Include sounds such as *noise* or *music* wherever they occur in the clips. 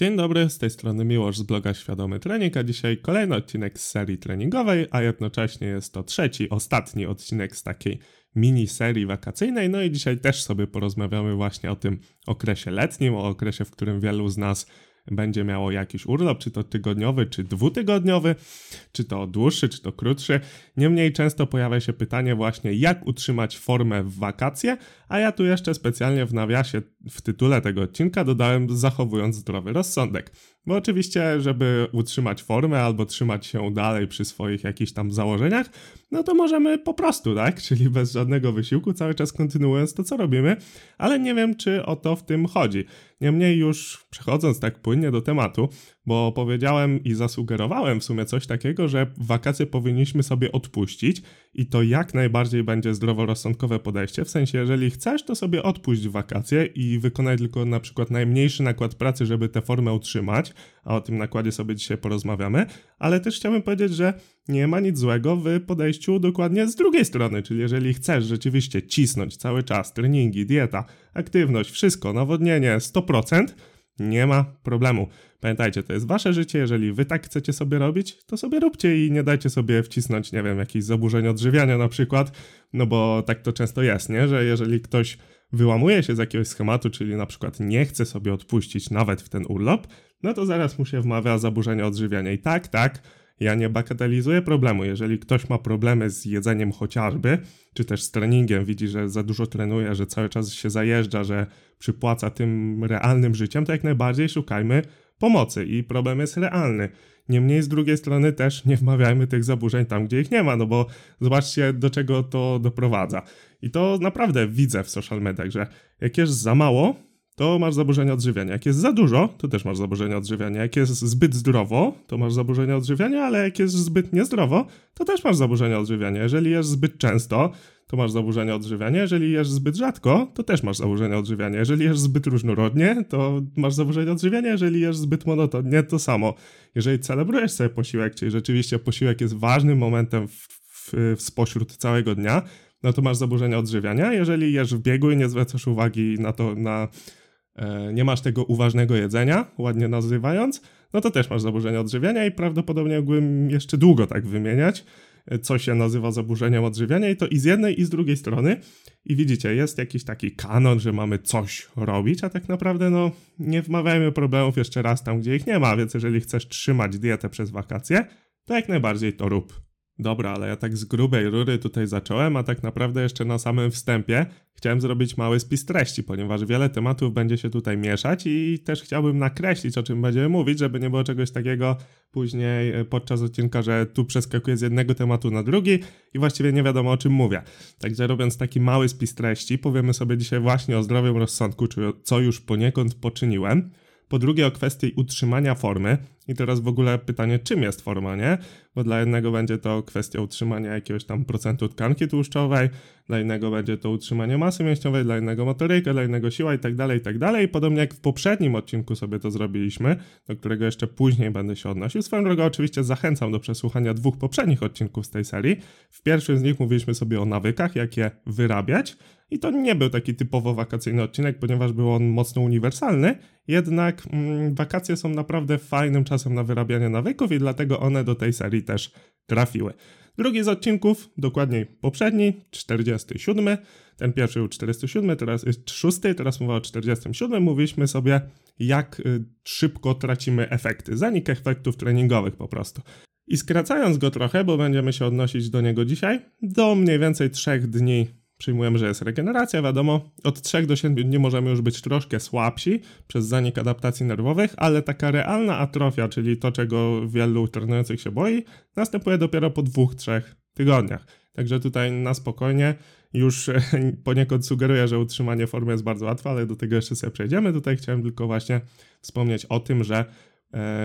Dzień dobry, z tej strony Miłosz z bloga Świadomy Trening, a dzisiaj kolejny odcinek z serii treningowej, a jednocześnie jest to trzeci, ostatni odcinek z takiej mini serii wakacyjnej. No i dzisiaj też sobie porozmawiamy właśnie o tym okresie letnim, o okresie, w którym wielu z nas będzie miało jakiś urlop, czy to tygodniowy, czy dwutygodniowy, czy to dłuższy, czy to krótszy. Niemniej często pojawia się pytanie właśnie, jak utrzymać formę w wakacje, a ja tu jeszcze specjalnie w nawiasie w tytule tego odcinka dodałem zachowując zdrowy rozsądek. Bo oczywiście, żeby utrzymać formę albo trzymać się dalej przy swoich jakichś tam założeniach, no to możemy po prostu, tak? *laughs* Czyli bez żadnego wysiłku, cały czas kontynuując to, co robimy, ale nie wiem, czy o to w tym chodzi. Niemniej już przechodząc tak płynnie do tematu, bo powiedziałem i zasugerowałem w sumie coś takiego, że wakacje powinniśmy sobie odpuścić i to jak najbardziej będzie zdroworozsądkowe podejście. W sensie, jeżeli chcesz, to sobie odpuść wakacje i wykonaj tylko na przykład najmniejszy nakład pracy, żeby tę formę utrzymać, a o tym nakładzie sobie dzisiaj porozmawiamy, ale też chciałbym powiedzieć, że nie ma nic złego w podejściu dokładnie z drugiej strony, czyli jeżeli chcesz rzeczywiście cisnąć cały czas, treningi, dieta, aktywność, wszystko, nawodnienie 100%, nie ma problemu. Pamiętajcie, to jest wasze życie, jeżeli wy tak chcecie sobie robić, to sobie róbcie i nie dajcie sobie wcisnąć, nie wiem, jakichś zaburzeń odżywiania na przykład, no bo tak to często jest, nie? Że jeżeli ktoś wyłamuje się z jakiegoś schematu, czyli na przykład nie chce sobie odpuścić nawet w ten urlop, no to zaraz mu się wmawia zaburzenia odżywiania. I tak, tak, ja nie bagatelizuję problemu. Jeżeli ktoś ma problemy z jedzeniem chociażby, czy też z treningiem, widzi, że za dużo trenuje, że cały czas się zajeżdża, że przypłaca tym realnym życiem, to jak najbardziej szukajmy pomocy i problem jest realny. Niemniej z drugiej strony też nie wmawiajmy tych zaburzeń tam, gdzie ich nie ma, no bo zobaczcie, do czego to doprowadza. I to naprawdę widzę w social mediach, że jak za mało, to masz zaburzenia odżywiania. Jak jest za dużo, to też masz zaburzenia odżywiania. Jak jest zbyt zdrowo, to masz zaburzenia odżywiania, ale jak jest zbyt niezdrowo, to też masz zaburzenia odżywiania. Jeżeli jesz zbyt często, to masz zaburzenia odżywiania. Jeżeli jesz zbyt rzadko, to też masz zaburzenia odżywiania. Jeżeli jesz zbyt różnorodnie, to masz zaburzenia odżywiania. Jeżeli jesz zbyt monotonnie, to samo. Jeżeli celebrujesz sobie posiłek, czyli rzeczywiście posiłek jest ważnym momentem w, w, w spośród całego dnia, no to masz zaburzenia odżywiania. Jeżeli jesz w biegu i nie zwracasz uwagi na to, na nie masz tego uważnego jedzenia, ładnie nazywając, no to też masz zaburzenia odżywiania i prawdopodobnie mógłbym jeszcze długo tak wymieniać, e, co się nazywa zaburzeniem odżywiania i to i z jednej i z drugiej strony. I widzicie, jest jakiś taki kanon, że mamy coś robić, a tak naprawdę no nie wmawiajmy problemów jeszcze raz tam, gdzie ich nie ma, więc jeżeli chcesz trzymać dietę przez wakacje, to jak najbardziej to rób. Dobra, ale ja tak z grubej rury tutaj zacząłem, a tak naprawdę jeszcze na samym wstępie chciałem zrobić mały spis treści, ponieważ wiele tematów będzie się tutaj mieszać i też chciałbym nakreślić, o czym będziemy mówić, żeby nie było czegoś takiego później e, podczas odcinka, że tu przeskakuję z jednego tematu na drugi i właściwie nie wiadomo o czym mówię. Także robiąc taki mały spis treści, powiemy sobie dzisiaj właśnie o zdrowym rozsądku, co już poniekąd poczyniłem. Po drugie o kwestii utrzymania formy. I teraz w ogóle pytanie, czym jest forma, nie? Bo dla jednego będzie to kwestia utrzymania jakiegoś tam procentu tkanki tłuszczowej, dla innego będzie to utrzymanie masy mięśniowej, dla innego motoryka, dla innego siła i tak dalej, i tak dalej. Podobnie jak w poprzednim odcinku sobie to zrobiliśmy, do którego jeszcze później będę się odnosił. Swoją drogą oczywiście zachęcam do przesłuchania dwóch poprzednich odcinków z tej serii. W pierwszym z nich mówiliśmy sobie o nawykach, jak je wyrabiać, i to nie był taki typowo wakacyjny odcinek, ponieważ był on mocno uniwersalny, jednak mm, wakacje są naprawdę fajnym czasem na wyrabianie nawyków i dlatego one do tej serii też trafiły. Drugi z odcinków, dokładniej poprzedni, 47. Ten pierwszy był 47, teraz jest 6, teraz mowa o 47. Mówiliśmy sobie, jak y, szybko tracimy efekty, zanik efektów treningowych po prostu. I skracając go trochę, bo będziemy się odnosić do niego dzisiaj, do mniej więcej 3 dni Przyjmujemy, że jest regeneracja, wiadomo. Od 3 do 7 dni możemy już być troszkę słabsi przez zanik adaptacji nerwowych, ale taka realna atrofia, czyli to, czego wielu trenujących się boi, następuje dopiero po 2-3 tygodniach. Także tutaj na spokojnie już *laughs* poniekąd sugeruję, że utrzymanie formy jest bardzo łatwe, ale do tego jeszcze sobie przejdziemy. Tutaj chciałem tylko właśnie wspomnieć o tym, że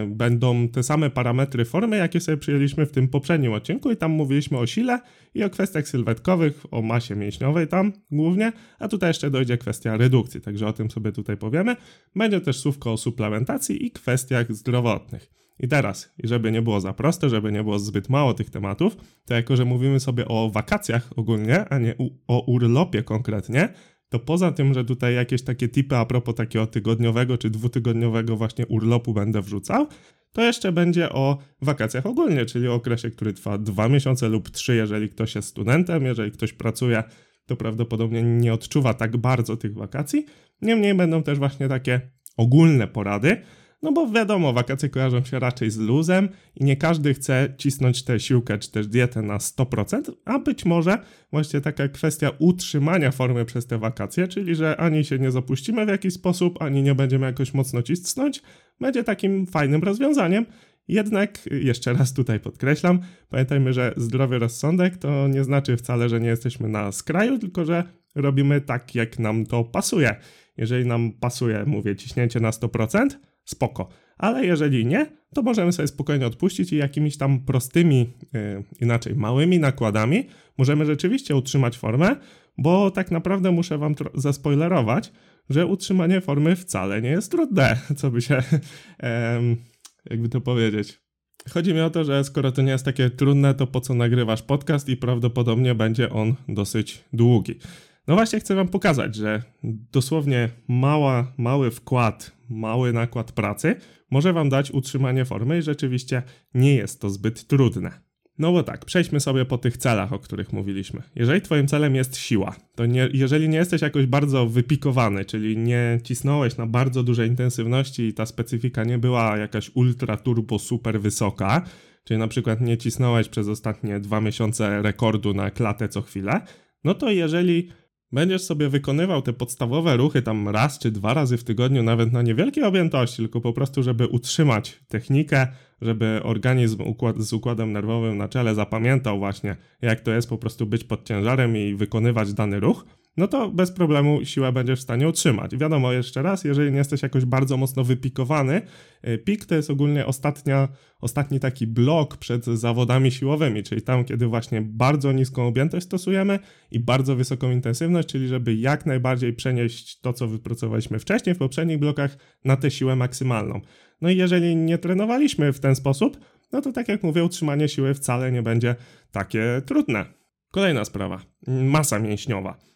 będą te same parametry formy, jakie sobie przyjęliśmy w tym poprzednim odcinku i tam mówiliśmy o sile i o kwestiach sylwetkowych, o masie mięśniowej tam głównie, a tutaj jeszcze dojdzie kwestia redukcji, także o tym sobie tutaj powiemy. Będzie też słówko o suplementacji i kwestiach zdrowotnych. I teraz, żeby nie było za proste, żeby nie było zbyt mało tych tematów, to jako, że mówimy sobie o wakacjach ogólnie, a nie o urlopie konkretnie, to poza tym, że tutaj jakieś takie tipy a propos takiego tygodniowego czy dwutygodniowego właśnie urlopu będę wrzucał, to jeszcze będzie o wakacjach ogólnie, czyli o okresie, który trwa dwa miesiące lub trzy, jeżeli ktoś jest studentem, jeżeli ktoś pracuje, to prawdopodobnie nie odczuwa tak bardzo tych wakacji. Niemniej będą też właśnie takie ogólne porady, no bo wiadomo, wakacje kojarzą się raczej z luzem i nie każdy chce cisnąć tę siłkę czy też dietę na 100%, a być może właśnie taka kwestia utrzymania formy przez te wakacje, czyli że ani się nie zapuścimy w jakiś sposób, ani nie będziemy jakoś mocno cisnąć, będzie takim fajnym rozwiązaniem. Jednak jeszcze raz tutaj podkreślam, pamiętajmy, że zdrowy rozsądek to nie znaczy wcale, że nie jesteśmy na skraju, tylko że robimy tak, jak nam to pasuje. Jeżeli nam pasuje, mówię, ciśnięcie na 100%, spoko. Ale jeżeli nie, to możemy sobie spokojnie odpuścić i jakimiś tam prostymi, yy, inaczej małymi nakładami możemy rzeczywiście utrzymać formę, bo tak naprawdę muszę wam zaspoilerować, że utrzymanie formy wcale nie jest trudne, *laughs* co by się, yy, jakby to powiedzieć. Chodzi mi o to, że skoro to nie jest takie trudne, to po co nagrywasz podcast i prawdopodobnie będzie on dosyć długi. No właśnie chcę wam pokazać, że dosłownie mała, mały wkład, mały nakład pracy może wam dać utrzymanie formy i rzeczywiście nie jest to zbyt trudne. No bo tak, przejdźmy sobie po tych celach, o których mówiliśmy. Jeżeli twoim celem jest siła, to nie, jeżeli nie jesteś jakoś bardzo wypikowany, czyli nie cisnąłeś na bardzo dużej intensywności i ta specyfika nie była jakaś ultra turbo super wysoka, czyli na przykład nie cisnąłeś przez ostatnie dwa miesiące rekordu na klatę co chwilę, no to jeżeli będziesz sobie wykonywał te podstawowe ruchy tam raz czy dwa razy w tygodniu, nawet na niewielkiej objętości, tylko po prostu, żeby utrzymać technikę, żeby organizm układ, z układem nerwowym na czele zapamiętał właśnie, jak to jest po prostu być pod ciężarem i wykonywać dany ruch, no to bez problemu siłę będziesz w stanie utrzymać. Wiadomo, jeszcze raz, jeżeli nie jesteś jakoś bardzo mocno wypikowany, y, pik to jest ogólnie ostatnia, ostatni taki blok przed zawodami siłowymi, czyli tam, kiedy właśnie bardzo niską objętość stosujemy i bardzo wysoką intensywność, czyli żeby jak najbardziej przenieść to, co wypracowaliśmy wcześniej w poprzednich blokach na tę siłę maksymalną. No i jeżeli nie trenowaliśmy w ten sposób, no to tak jak mówię, utrzymanie siły wcale nie będzie takie trudne. Kolejna sprawa, masa mięśniowa.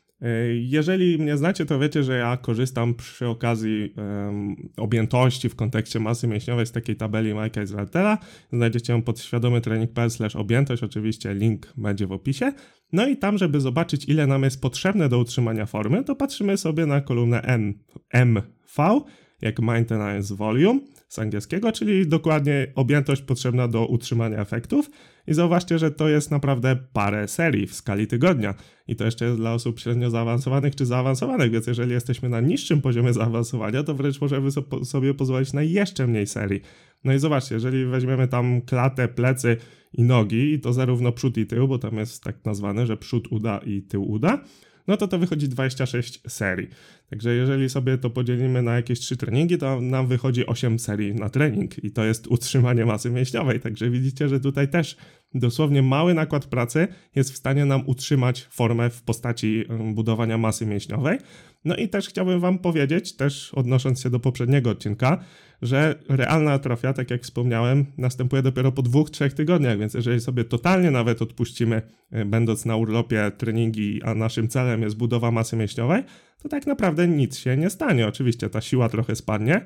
Jeżeli mnie znacie, to wiecie, że ja korzystam przy okazji um, objętości w kontekście masy mięśniowej z takiej tabeli Majka Izraeltela. Znajdziecie ją pod świadomytrening.pl objętość, oczywiście link będzie w opisie. No i tam, żeby zobaczyć ile nam jest potrzebne do utrzymania formy, to patrzymy sobie na kolumnę M, MV, jak Maintenance Volume z angielskiego, czyli dokładnie objętość potrzebna do utrzymania efektów. I zauważcie, że to jest naprawdę parę serii w skali tygodnia. I to jeszcze jest dla osób średnio zaawansowanych czy zaawansowanych, więc jeżeli jesteśmy na niższym poziomie zaawansowania, to wręcz możemy sobie pozwolić na jeszcze mniej serii. No i zobaczcie, jeżeli weźmiemy tam klatę, plecy i nogi, i to zarówno przód i tył, bo tam jest tak nazwane, że przód uda i tył uda, no to to wychodzi 26 serii. Także jeżeli sobie to podzielimy na jakieś 3 treningi, to nam wychodzi 8 serii na trening i to jest utrzymanie masy mięśniowej. Także widzicie, że tutaj też dosłownie mały nakład pracy jest w stanie nam utrzymać formę w postaci budowania masy mięśniowej. No i też chciałbym Wam powiedzieć, też odnosząc się do poprzedniego odcinka, że realna atrofia, tak jak wspomniałem, następuje dopiero po dwóch, trzech tygodniach, więc jeżeli sobie totalnie nawet odpuścimy, e, będąc na urlopie treningi, a naszym celem jest budowa masy mięśniowej, to tak naprawdę nic się nie stanie. Oczywiście ta siła trochę spadnie,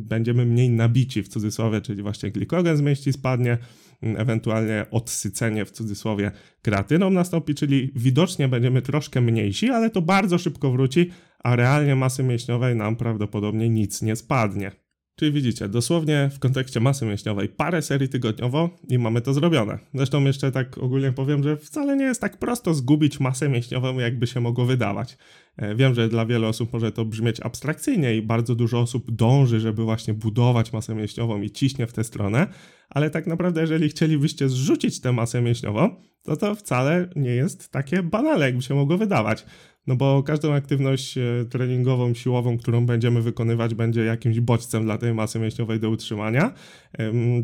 będziemy mniej nabici w cudzysłowie, czyli właśnie glikogen z mięśni spadnie, ewentualnie odsycenie w cudzysłowie kreatyną nastąpi, czyli widocznie będziemy troszkę mniejsi, ale to bardzo szybko wróci, a realnie masy mięśniowej nam prawdopodobnie nic nie spadnie. Czyli widzicie, dosłownie w kontekście masy mięśniowej parę serii tygodniowo i mamy to zrobione. Zresztą jeszcze tak ogólnie powiem, że wcale nie jest tak prosto zgubić masę mięśniową, jakby się mogło wydawać. E, wiem, że dla wielu osób może to brzmieć abstrakcyjnie i bardzo dużo osób dąży, żeby właśnie budować masę mięśniową i ciśnie w tę stronę, ale tak naprawdę jeżeli chcielibyście zrzucić tę masę mięśniową, to to wcale nie jest takie banalne, jakby się mogło wydawać. No bo każdą aktywność e, treningową, siłową, którą będziemy wykonywać, będzie jakimś bodźcem dla tej masy mięśniowej do utrzymania,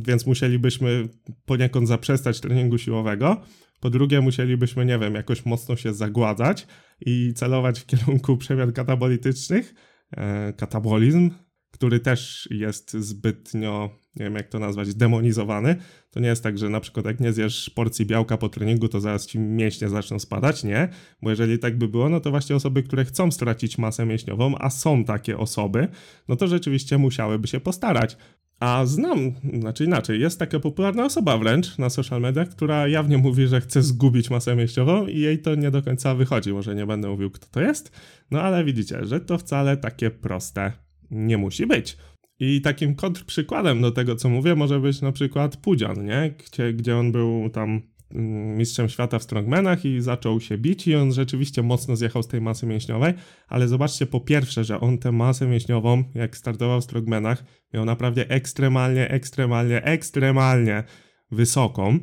więc musielibyśmy poniekąd zaprzestać treningu siłowego. Po drugie, musielibyśmy, nie wiem, jakoś mocno się zagładzać i celować w kierunku przemian katabolitycznych. E, katabolizm, który też jest zbytnio nie wiem jak to nazwać, demonizowany. To nie jest tak, że na przykład jak nie zjesz porcji białka po treningu, to zaraz ci mięśnie zaczną spadać, nie? Bo jeżeli tak by było, no to właśnie osoby, które chcą stracić masę mięśniową, a są takie osoby, no to rzeczywiście musiałyby się postarać. A znam, znaczy inaczej, jest taka popularna osoba wręcz na social mediach, która jawnie mówi, że chce zgubić masę mięśniową i jej to nie do końca wychodzi. Może nie będę mówił, kto to jest, no ale widzicie, że to wcale takie proste nie musi być. I takim kontrprzykładem do tego, co mówię, może być na przykład Pudzian, nie? Gdzie, gdzie on był tam mm, mistrzem świata w strongmanach i zaczął się bić i on rzeczywiście mocno zjechał z tej masy mięśniowej, ale zobaczcie po pierwsze, że on tę masę mięśniową, jak startował w strongmanach, miał naprawdę ekstremalnie, ekstremalnie, ekstremalnie wysoką,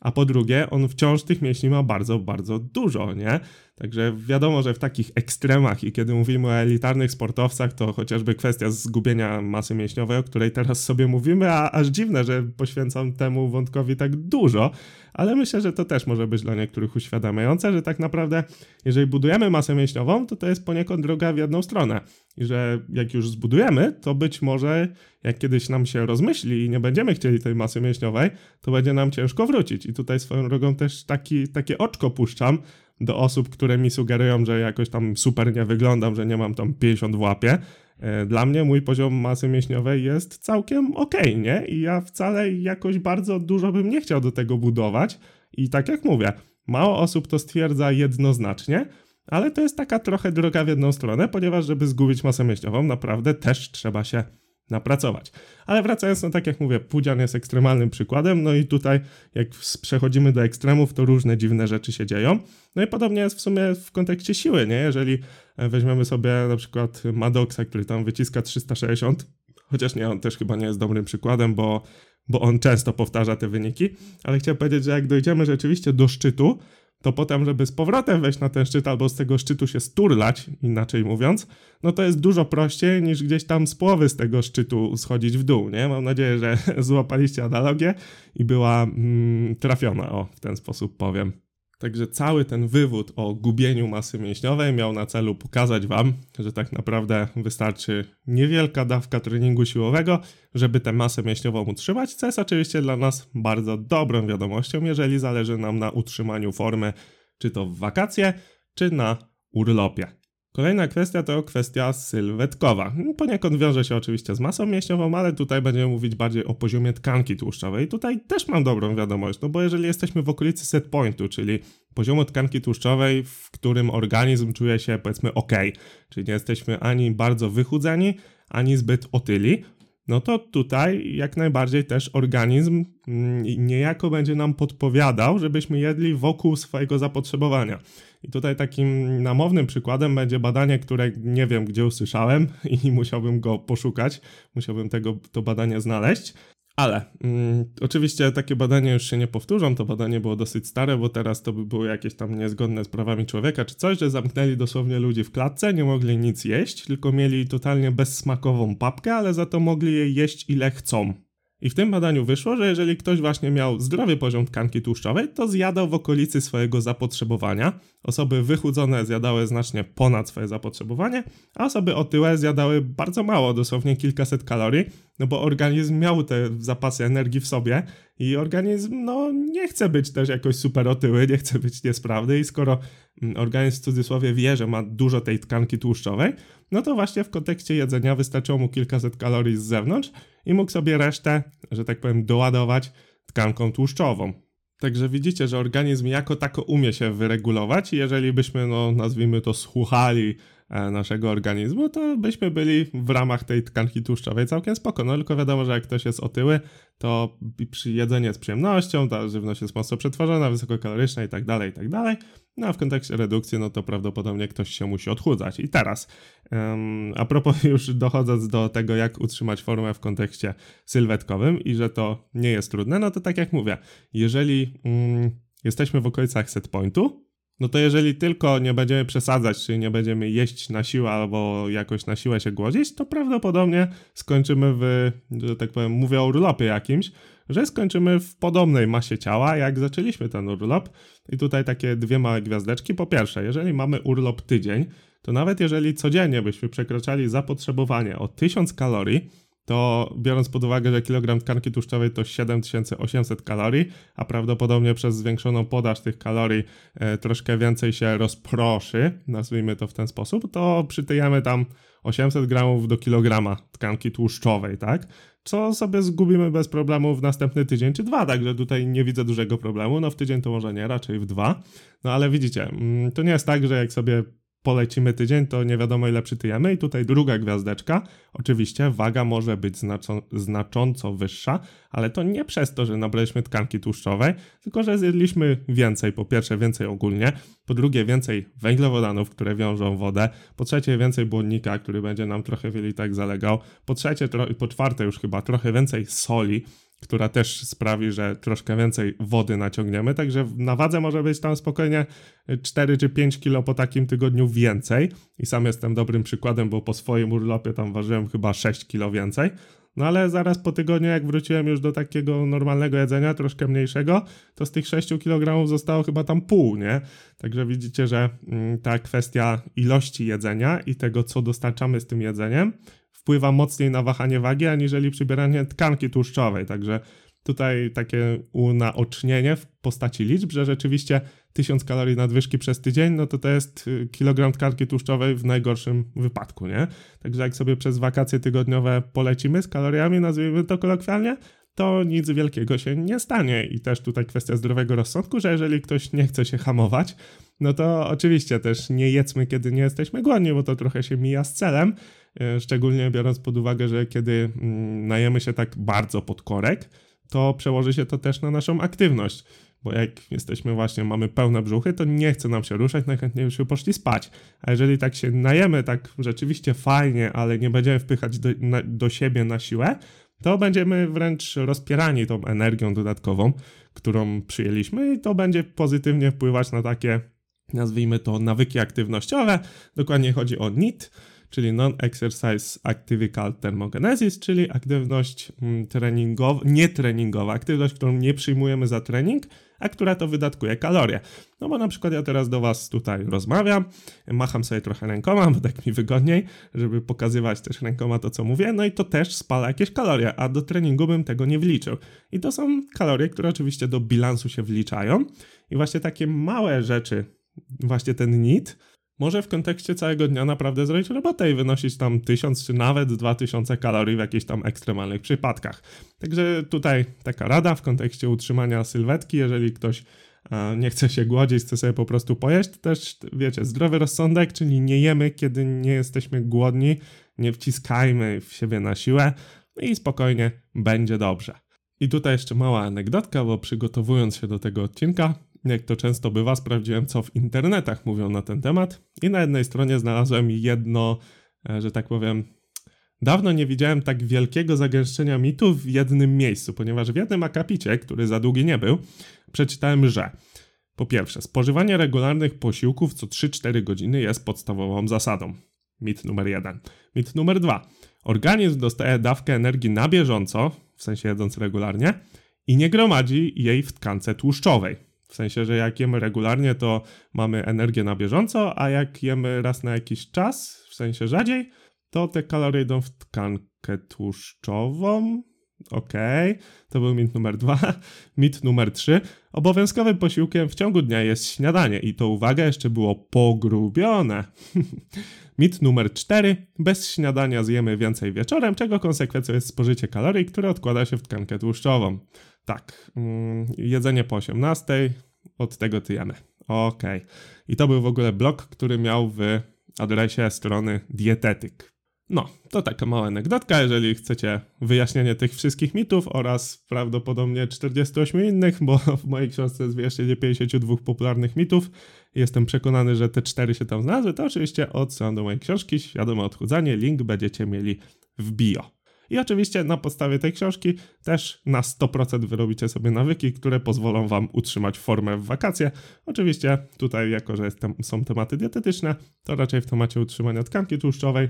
a po drugie, on wciąż tych mięśni ma bardzo, bardzo dużo, nie? Także wiadomo, że w takich ekstremach i kiedy mówimy o elitarnych sportowcach, to chociażby kwestia zgubienia masy mięśniowej, o której teraz sobie mówimy, a aż dziwne, że poświęcam temu wątkowi tak dużo, ale myślę, że to też może być dla niektórych uświadamiające, że tak naprawdę, jeżeli budujemy masę mięśniową, to to jest poniekąd droga w jedną stronę. I że jak już zbudujemy, to być może jak kiedyś nam się rozmyśli i nie będziemy chcieli tej masy mięśniowej, to będzie nam ciężko wrócić. I tutaj swoją drogą też taki, takie oczko puszczam, do osób, które mi sugerują, że jakoś tam super nie wyglądam, że nie mam tam 50 w łapie. E, dla mnie mój poziom masy mięśniowej jest całkiem ok, nie? I ja wcale jakoś bardzo dużo bym nie chciał do tego budować. I tak jak mówię, mało osób to stwierdza jednoznacznie, ale to jest taka trochę droga w jedną stronę, ponieważ żeby zgubić masę mięśniową, naprawdę też trzeba się napracować. Ale wracając, no tak jak mówię, Pudzian jest ekstremalnym przykładem, no i tutaj jak przechodzimy do ekstremów, to różne dziwne rzeczy się dzieją. No i podobnie jest w sumie w kontekście siły, nie? Jeżeli e, weźmiemy sobie na przykład Maddoxa, który tam wyciska 360, chociaż nie, on też chyba nie jest dobrym przykładem, bo, bo on często powtarza te wyniki, ale chciałem powiedzieć, że jak dojdziemy rzeczywiście do szczytu, to potem, żeby z powrotem wejść na ten szczyt albo z tego szczytu się sturlać, inaczej mówiąc, no to jest dużo prościej niż gdzieś tam z połowy z tego szczytu schodzić w dół, nie? Mam nadzieję, że *laughs* złapaliście analogię i była mm, trafiona, o, w ten sposób powiem. Także cały ten wywód o gubieniu masy mięśniowej miał na celu pokazać Wam, że tak naprawdę wystarczy niewielka dawka treningu siłowego, żeby tę masę mięśniową utrzymać, co jest oczywiście dla nas bardzo dobrą wiadomością, jeżeli zależy nam na utrzymaniu formy, czy to w wakacje, czy na urlopie. Kolejna kwestia to kwestia sylwetkowa. Poniekąd wiąże się oczywiście z masą mięśniową, ale tutaj będziemy mówić bardziej o poziomie tkanki tłuszczowej. I tutaj też mam dobrą wiadomość, no bo jeżeli jesteśmy w okolicy set pointu, czyli poziomu tkanki tłuszczowej, w którym organizm czuje się powiedzmy ok, czyli nie jesteśmy ani bardzo wychudzeni, ani zbyt otyli, no to tutaj jak najbardziej też organizm mm, niejako będzie nam podpowiadał, żebyśmy jedli wokół swojego zapotrzebowania. I tutaj takim namownym przykładem będzie badanie, które nie wiem gdzie usłyszałem i *laughs* musiałbym go poszukać, musiałbym tego, to badanie znaleźć. Ale mm, oczywiście takie badania już się nie powtórzą. To badanie było dosyć stare, bo teraz to by było jakieś tam niezgodne z prawami człowieka czy coś, że zamknęli dosłownie ludzi w klatce, nie mogli nic jeść, tylko mieli totalnie bezsmakową papkę, ale za to mogli jej jeść ile chcą. I w tym badaniu wyszło, że jeżeli ktoś właśnie miał zdrowy poziom tkanki tłuszczowej, to zjadał w okolicy swojego zapotrzebowania. Osoby wychudzone zjadały znacznie ponad swoje zapotrzebowanie, a osoby otyłe zjadały bardzo mało, dosłownie kilkaset kalorii, no bo organizm miał te zapasy energii w sobie i organizm no nie chce być też jakoś super otyły, nie chce być niesprawny i skoro mm, organizm w cudzysłowie wie, że ma dużo tej tkanki tłuszczowej, no to właśnie w kontekście jedzenia wystarczyło mu kilkaset kalorii z zewnątrz i mógł sobie resztę, że tak powiem, doładować tkanką tłuszczową. Także widzicie, że organizm jako tako umie się wyregulować i jeżeli byśmy, no nazwijmy to, słuchali naszego organizmu, to byśmy byli w ramach tej tkanki tłuszczowej całkiem spoko. No tylko wiadomo, że jak ktoś jest otyły, to jedzenie z przyjemnością, ta żywność jest mocno przetworzona, wysokokaloryczna i tak dalej, i tak dalej. No a w kontekście redukcji, no to prawdopodobnie ktoś się musi odchudzać. I teraz, um, a propos *laughs* już dochodząc do tego, jak utrzymać formę w kontekście sylwetkowym i że to nie jest trudne, no to tak jak mówię, jeżeli um, jesteśmy w okolicach set pointu, no to jeżeli tylko nie będziemy przesadzać, czyli nie będziemy jeść na siłę albo jakoś na siłę się głodzić, to prawdopodobnie skończymy w, że tak powiem, mówię o urlopie jakimś, że skończymy w podobnej masie ciała, jak zaczęliśmy ten urlop. I tutaj takie dwie małe gwiazdeczki. Po pierwsze, jeżeli mamy urlop tydzień, to nawet jeżeli codziennie byśmy przekraczali zapotrzebowanie o 1000 kalorii, to biorąc pod uwagę, że kilogram tkanki tłuszczowej to 7800 kalorii, a prawdopodobnie przez zwiększoną podaż tych kalorii e, troszkę więcej się rozproszy, nazwijmy to w ten sposób, to przytyjemy tam 800 gramów do kilograma tkanki tłuszczowej, tak? Co sobie zgubimy bez problemu w następny tydzień czy dwa, także tutaj nie widzę dużego problemu. No w tydzień to może nie, raczej w dwa. No ale widzicie, mm, to nie jest tak, że jak sobie polecimy tydzień, to nie wiadomo ile przytyjemy. I tutaj druga gwiazdeczka. Oczywiście waga może być znaczą, znacząco wyższa, ale to nie przez to, że nabraliśmy tkanki tłuszczowej, tylko że zjedliśmy więcej. Po pierwsze, więcej ogólnie, po drugie, więcej węglowodanów, które wiążą wodę, po trzecie, więcej błonnika, który będzie nam trochę w tak zalegał, po trzecie, po czwarte już chyba trochę więcej soli, która też sprawi, że troszkę więcej wody naciągniemy, także na wadze może być tam spokojnie 4 czy 5 kilo po takim tygodniu więcej. I sam jestem dobrym przykładem, bo po swoim urlopie tam ważyłem chyba 6 kilo więcej, no ale zaraz po tygodniu, jak wróciłem już do takiego normalnego jedzenia, troszkę mniejszego, to z tych 6 kg zostało chyba tam pół, nie? Także widzicie, że mm, ta kwestia ilości jedzenia i tego, co dostarczamy z tym jedzeniem, wpływa mocniej na wahanie wagi, aniżeli przybieranie tkanki tłuszczowej. Także tutaj takie unaocznienie w postaci liczb, że rzeczywiście 1000 kalorii nadwyżki przez tydzień, no to to jest y, kilogram tkanki tłuszczowej w najgorszym wypadku, nie? Także jak sobie przez wakacje tygodniowe polecimy z kaloriami, nazwijmy to kolokwialnie, to nic wielkiego się nie stanie. I też tutaj kwestia zdrowego rozsądku, że jeżeli ktoś nie chce się hamować, no to oczywiście też nie jedzmy, kiedy nie jesteśmy głodni, bo to trochę się mija z celem. E, szczególnie biorąc pod uwagę, że kiedy mm, najemy się tak bardzo pod korek, to przełoży się to też na naszą aktywność. Bo jak jesteśmy właśnie, mamy pełne brzuchy, to nie chce nam się ruszać, najchętniej już by poszli spać. A jeżeli tak się najemy tak rzeczywiście fajnie, ale nie będziemy wpychać do, na, do siebie na siłę, to będziemy wręcz rozpierani tą energią dodatkową, którą przyjęliśmy i to będzie pozytywnie wpływać na takie, nazwijmy to, nawyki aktywnościowe. Dokładnie chodzi o NIT, czyli Non-Exercise Activical Thermogenesis, czyli aktywność mm, treningowa, nietreningowa, aktywność, którą nie przyjmujemy za trening, a która to wydatkuje kalorie. No bo na przykład ja teraz do Was tutaj rozmawiam, macham sobie trochę rękoma, bo tak mi wygodniej, żeby pokazywać też rękoma to, co mówię, no i to też spala jakieś kalorie, a do treningu bym tego nie wliczył. I to są kalorie, które oczywiście do bilansu się wliczają i właśnie takie małe rzeczy, właśnie ten NIT, może w kontekście całego dnia naprawdę zrobić robotę i wynosić tam 1000 czy nawet 2000 kalorii w jakichś tam ekstremalnych przypadkach. Także tutaj taka rada w kontekście utrzymania sylwetki, jeżeli ktoś nie chce się głodzić, chce sobie po prostu pojeść, to też wiecie, zdrowy rozsądek, czyli nie jemy, kiedy nie jesteśmy głodni, nie wciskajmy w siebie na siłę i spokojnie będzie dobrze. I tutaj jeszcze mała anegdotka, bo przygotowując się do tego odcinka, jak to często bywa, sprawdziłem, co w internetach mówią na ten temat, i na jednej stronie znalazłem jedno, e, że tak powiem, dawno nie widziałem tak wielkiego zagęszczenia mitów w jednym miejscu, ponieważ w jednym akapicie, który za długi nie był, przeczytałem, że po pierwsze, spożywanie regularnych posiłków co 3-4 godziny jest podstawową zasadą. Mit numer jeden. Mit numer dwa. Organizm dostaje dawkę energii na bieżąco, w sensie jedząc regularnie, i nie gromadzi jej w tkance tłuszczowej. W sensie, że jak jemy regularnie, to mamy energię na bieżąco, a jak jemy raz na jakiś czas, w sensie rzadziej, to te kalorie idą w tkankę tłuszczową. Okej, okay. to był mit numer dwa. *laughs* Mit numer trzy. Obowiązkowym posiłkiem w ciągu dnia jest śniadanie i to uwaga, jeszcze było pogrubione. *laughs* mit numer cztery. Bez śniadania zjemy więcej wieczorem, czego konsekwencją jest spożycie kalorii, które odkłada się w tkankę tłuszczową. Tak, mm, jedzenie po 18, od tego tyjemy. Okej. Okay. I to był w ogóle blog, który miał w adresie strony dietetyk. No, to taka mała anegdotka, jeżeli chcecie wyjaśnienie tych wszystkich mitów oraz prawdopodobnie 48 innych, bo w mojej książce jest wyjaśnienie 52 popularnych mitów. Jestem przekonany, że te cztery się tam znalazły, to oczywiście odsyłam do mojej książki Świadome Odchudzanie, link będziecie mieli w bio. I oczywiście na podstawie tej książki też na 100% wyrobicie sobie nawyki, które pozwolą Wam utrzymać formę w wakacje. Oczywiście tutaj, jako że jest, są tematy dietetyczne, to raczej w temacie utrzymania tkanki tłuszczowej,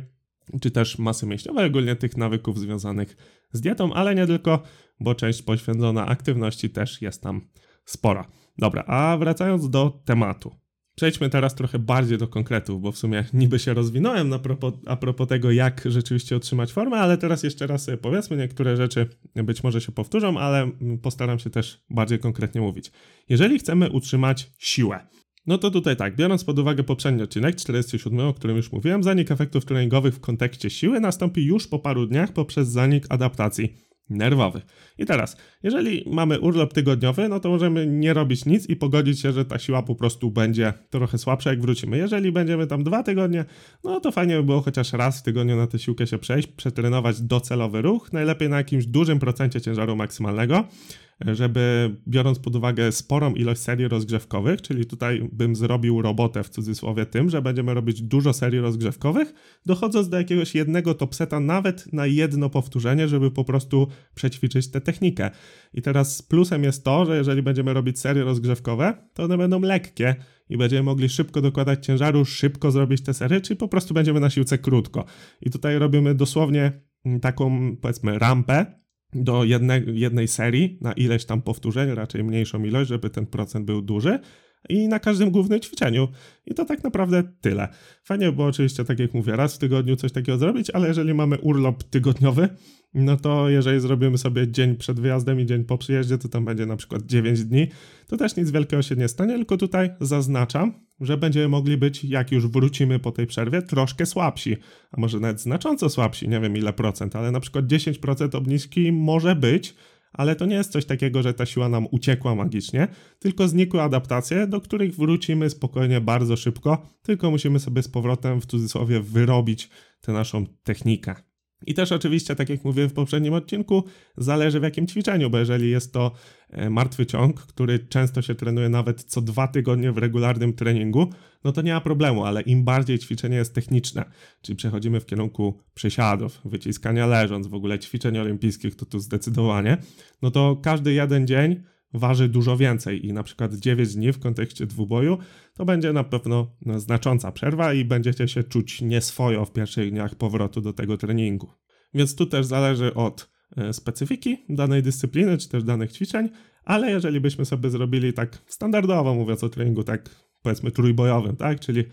czy też masy mięśniowej, ogólnie tych nawyków związanych z dietą, ale nie tylko, bo część poświęcona aktywności też jest tam spora. Dobra, a wracając do tematu. Przejdźmy teraz trochę bardziej do konkretów, bo w sumie niby się rozwinąłem a propos, a propos tego, jak rzeczywiście otrzymać formę, ale teraz jeszcze raz sobie powiedzmy, niektóre rzeczy być może się powtórzą, ale postaram się też bardziej konkretnie mówić. Jeżeli chcemy utrzymać siłę, no to tutaj tak, biorąc pod uwagę poprzedni odcinek 47, o którym już mówiłem, zanik efektów treningowych w kontekście siły nastąpi już po paru dniach poprzez zanik adaptacji nerwowych. I teraz, jeżeli mamy urlop tygodniowy, no to możemy nie robić nic i pogodzić się, że ta siła po prostu będzie trochę słabsza, jak wrócimy. Jeżeli będziemy tam dwa tygodnie, no to fajnie by było chociaż raz w tygodniu na tę siłkę się przejść, przetrenować docelowy ruch, najlepiej na jakimś dużym procencie ciężaru maksymalnego żeby biorąc pod uwagę sporą ilość serii rozgrzewkowych, czyli tutaj bym zrobił robotę w cudzysłowie tym, że będziemy robić dużo serii rozgrzewkowych, dochodząc do jakiegoś jednego topseta nawet na jedno powtórzenie, żeby po prostu przećwiczyć tę technikę. I teraz plusem jest to, że jeżeli będziemy robić serie rozgrzewkowe, to one będą lekkie i będziemy mogli szybko dokładać ciężaru, szybko zrobić te serie, czyli po prostu będziemy na siłce krótko. I tutaj robimy dosłownie taką, powiedzmy, rampę, do jednej, jednej serii na ileś tam powtórzeń, raczej mniejszą ilość, żeby ten procent był duży i na każdym głównym ćwiczeniu. I to tak naprawdę tyle. Fajnie było oczywiście, tak jak mówię, raz w tygodniu coś takiego zrobić, ale jeżeli mamy urlop tygodniowy, no to jeżeli zrobimy sobie dzień przed wyjazdem i dzień po przyjeździe, to tam będzie na przykład 9 dni, to też nic wielkiego się nie stanie, tylko tutaj zaznaczam, że będziemy mogli być, jak już wrócimy po tej przerwie, troszkę słabsi, a może nawet znacząco słabsi, nie wiem ile procent, ale na przykład 10% obniżki może być, ale to nie jest coś takiego, że ta siła nam uciekła magicznie, tylko znikły adaptacje, do których wrócimy spokojnie bardzo szybko, tylko musimy sobie z powrotem w cudzysłowie wyrobić tę naszą technikę. I też oczywiście, tak jak mówiłem w poprzednim odcinku, zależy w jakim ćwiczeniu, bo jeżeli jest to e, martwy ciąg, który często się trenuje nawet co dwa tygodnie w regularnym treningu, no to nie ma problemu, ale im bardziej ćwiczenie jest techniczne, czyli przechodzimy w kierunku przesiadów, wyciskania leżąc, w ogóle ćwiczeń olimpijskich, to tu zdecydowanie, no to każdy jeden dzień waży dużo więcej i na przykład 9 dni w kontekście dwuboju to będzie na pewno znacząca przerwa i będziecie się czuć nieswojo w pierwszych dniach powrotu do tego treningu. Więc tu też zależy od e, specyfiki danej dyscypliny czy też danych ćwiczeń, ale jeżeli byśmy sobie zrobili tak standardowo, mówiąc o treningu tak powiedzmy trójbojowym, tak, czyli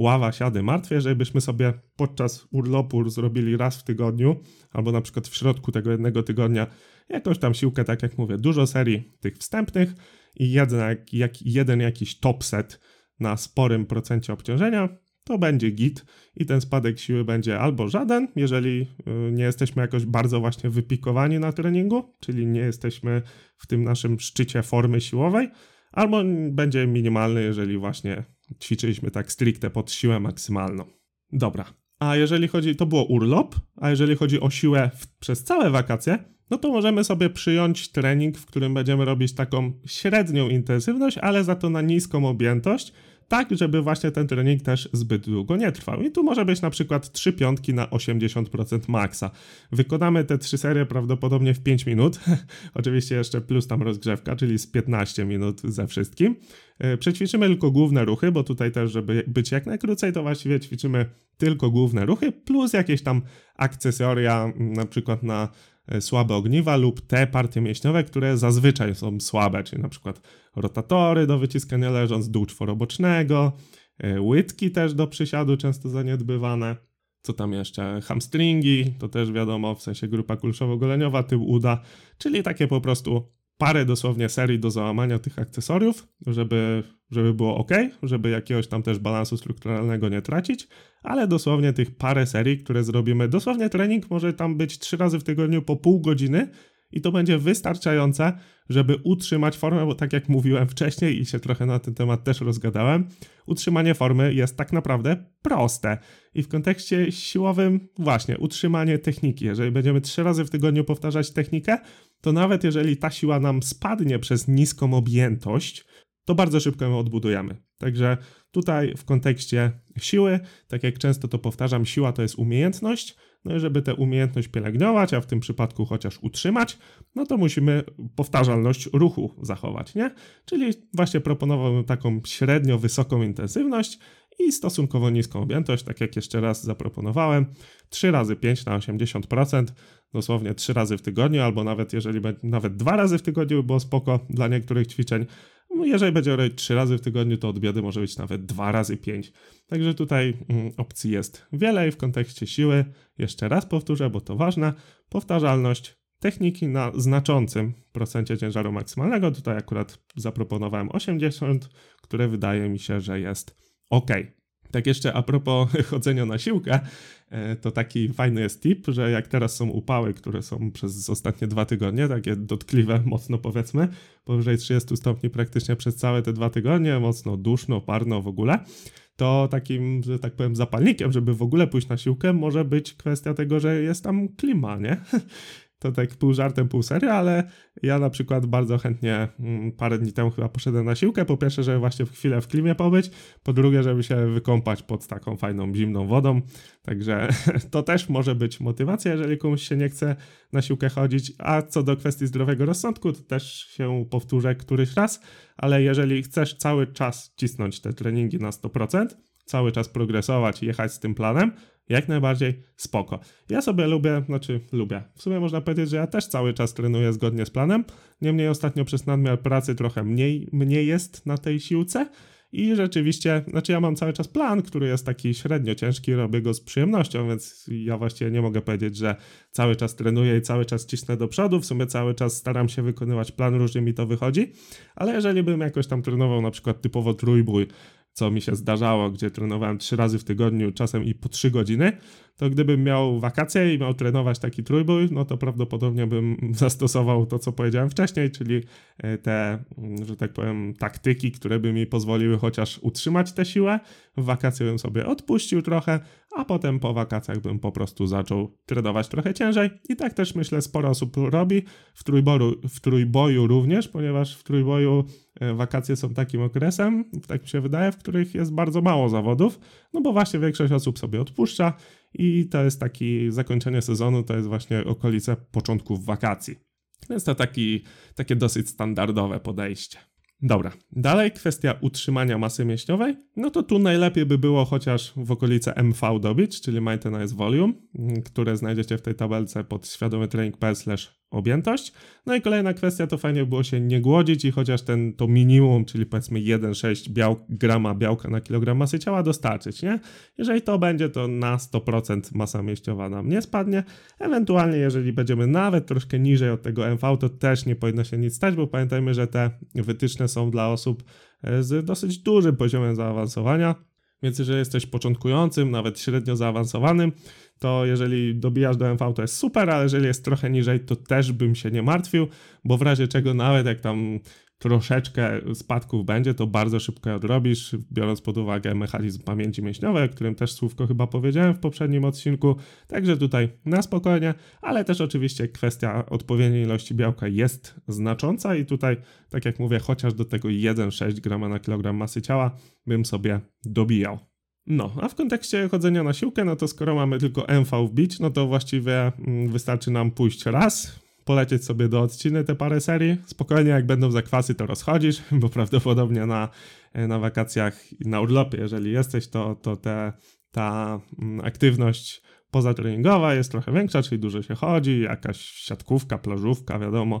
ława, siady, martwie, żebyśmy sobie podczas urlopu zrobili raz w tygodniu, albo na przykład w środku tego jednego tygodnia jakąś tam siłkę, tak jak mówię, dużo serii tych wstępnych i jeden, jak, jeden jakiś top set na sporym procencie obciążenia, to będzie git i ten spadek siły będzie albo żaden, jeżeli y, nie jesteśmy jakoś bardzo właśnie wypikowani na treningu, czyli nie jesteśmy w tym naszym szczycie formy siłowej, albo będzie minimalny, jeżeli właśnie ćwiczyliśmy tak stricte pod siłę maksymalną. Dobra. A jeżeli chodzi, to było urlop, a jeżeli chodzi o siłę w, przez całe wakacje, no to możemy sobie przyjąć trening, w którym będziemy robić taką średnią intensywność, ale za to na niską objętość, tak żeby właśnie ten trening też zbyt długo nie trwał. I tu może być na przykład 3 piątki na 80% maksa. Wykonamy te trzy serie prawdopodobnie w 5 minut, *laughs* oczywiście jeszcze plus tam rozgrzewka, czyli z 15 minut ze wszystkim. E, przećwiczymy tylko główne ruchy, bo tutaj też, żeby być jak najkrócej, to właściwie ćwiczymy tylko główne ruchy, plus jakieś tam akcesoria, na przykład na słabe ogniwa lub te partie mięśniowe, które zazwyczaj są słabe, czyli na przykład rotatory do wyciskania leżąc, dół czworobocznego, e, łydki też do przysiadu często zaniedbywane. Co tam jeszcze? Hamstringi, to też wiadomo, w sensie grupa kulszowo-goleniowa, tył uda, czyli takie po prostu parę dosłownie serii do załamania tych akcesoriów, żeby, żeby było ok, żeby jakiegoś tam też balansu strukturalnego nie tracić, ale dosłownie tych parę serii, które zrobimy, dosłownie trening może tam być trzy razy w tygodniu po pół godziny i to będzie wystarczające, żeby utrzymać formę, bo tak jak mówiłem wcześniej i się trochę na ten temat też rozgadałem, utrzymanie formy jest tak naprawdę proste. I w kontekście siłowym, właśnie, utrzymanie techniki. Jeżeli będziemy trzy razy w tygodniu powtarzać technikę, to nawet jeżeli ta siła nam spadnie przez niską objętość, to bardzo szybko ją odbudujemy. Także tutaj w kontekście siły, tak jak często to powtarzam, siła to jest umiejętność. No i żeby tę umiejętność pielęgnować, a w tym przypadku chociaż utrzymać, no to musimy powtarzalność ruchu zachować, nie? Czyli właśnie proponowałbym taką średnio wysoką intensywność i stosunkowo niską objętość, tak jak jeszcze raz zaproponowałem, 3 razy 5 na 80%, dosłownie 3 razy w tygodniu, albo nawet jeżeli nawet 2 razy w tygodniu było spoko dla niektórych ćwiczeń, No, jeżeli będzie robić 3 razy w tygodniu, to od biedy może być nawet 2 razy 5. Także tutaj mm, opcji jest wiele i w kontekście siły, jeszcze raz powtórzę, bo to ważne, powtarzalność, techniki na znaczącym procencie ciężaru maksymalnego. Tutaj akurat zaproponowałem 80, które wydaje mi się, że jest ok. Tak jeszcze a propos *laughs* chodzenia na siłkę, e, to taki fajny jest tip, że jak teraz są upały, które są przez ostatnie dwa tygodnie, takie dotkliwe mocno powiedzmy, powyżej 30 stopni praktycznie przez całe te dwa tygodnie, mocno duszno, parno w ogóle, to takim, że tak powiem, zapalnikiem, żeby w ogóle pójść na siłkę, może być kwestia tego, że jest tam klima, nie? *laughs* to tak pół żartem, pół serio, ale ja na przykład bardzo chętnie mm, parę dni temu chyba poszedłem na siłkę. Po pierwsze, żeby właśnie w chwilę w klimie pobyć, po drugie, żeby się wykąpać pod taką fajną, zimną wodą. Także *laughs* to też może być motywacja, jeżeli komuś się nie chce na siłkę chodzić. A co do kwestii zdrowego rozsądku, to też się powtórzę któryś raz, ale jeżeli chcesz cały czas cisnąć te treningi na 100%, cały czas progresować i jechać z tym planem, jak najbardziej spoko. Ja sobie lubię, znaczy lubię. W sumie można powiedzieć, że ja też cały czas trenuję zgodnie z planem. Niemniej ostatnio przez nadmiar pracy trochę mniej, mniej jest na tej siłce. I rzeczywiście, znaczy ja mam cały czas plan, który jest taki średnio ciężki, robię go z przyjemnością, więc ja właściwie nie mogę powiedzieć, że cały czas trenuję i cały czas cisnę do przodu. W sumie cały czas staram się wykonywać plan, różnie mi to wychodzi, ale jeżeli bym jakoś tam trenował na przykład typowo trójbój, co mi się zdarzało, gdzie trenowałem trzy razy w tygodniu, czasem i po trzy godziny, to gdybym miał wakacje i miał trenować taki trójbój, no to prawdopodobnie bym *laughs* zastosował to, co powiedziałem wcześniej, czyli e, te, mm, że tak powiem, taktyki, które by mi pozwoliły chociaż utrzymać tę siłę. W wakacje bym sobie odpuścił trochę, a potem po wakacjach bym po prostu zaczął trenować trochę ciężej. I tak też myślę, sporo osób robi w, trójboru, w trójboju również, ponieważ w trójboju e, wakacje są takim okresem, tak mi się wydaje, w których jest bardzo mało zawodów, no bo właśnie większość osób sobie odpuszcza i to jest taki zakończenie sezonu, to jest właśnie okolice początków wakacji. Więc to taki, takie dosyć standardowe podejście. Dobra, dalej kwestia utrzymania masy mięśniowej. No to tu najlepiej by było chociaż w okolice MV dobić, czyli Maintenance Volume, które znajdziecie w tej tabelce pod świadomy trening.pl objętość. No i kolejna kwestia to fajnie było się nie głodzić i chociaż ten to minimum, czyli powiedzmy 1,6 biał, grama białka na kilogram masy ciała dostarczyć, nie? Jeżeli to będzie, to na 100% masa mięśniowa nam nie spadnie. Ewentualnie, jeżeli będziemy nawet troszkę niżej od tego MV, to też nie powinno się nic stać, bo pamiętajmy, że te wytyczne są dla osób e, z dosyć dużym poziomem zaawansowania. Więc jeżeli jesteś początkującym, nawet średnio zaawansowanym, to jeżeli dobijasz do MV, to jest super, ale jeżeli jest trochę niżej, to też bym się nie martwił, bo w razie czego nawet jak tam troszeczkę spadków będzie, to bardzo szybko je odrobisz, biorąc pod uwagę mechanizm pamięci mięśniowej, o którym też słówko chyba powiedziałem w poprzednim odcinku. Także tutaj na spokojnie, ale też oczywiście kwestia odpowiedniej ilości białka jest znacząca i tutaj, tak jak mówię, chociaż do tego 1,6 g na kilogram masy ciała bym sobie dobijał. No, a w kontekście chodzenia na siłkę, no to skoro mamy tylko MV wbić, no to właściwie mm, wystarczy nam pójść raz, polecieć sobie do odciny te parę serii. Spokojnie, jak będą zakwasy, to rozchodzisz, *laughs* bo prawdopodobnie na, na wakacjach, na urlopie, jeżeli jesteś, to, to te, ta mm, aktywność pozatreningowa jest trochę większa, czyli dużo się chodzi, jakaś siatkówka, plażówka, wiadomo, e,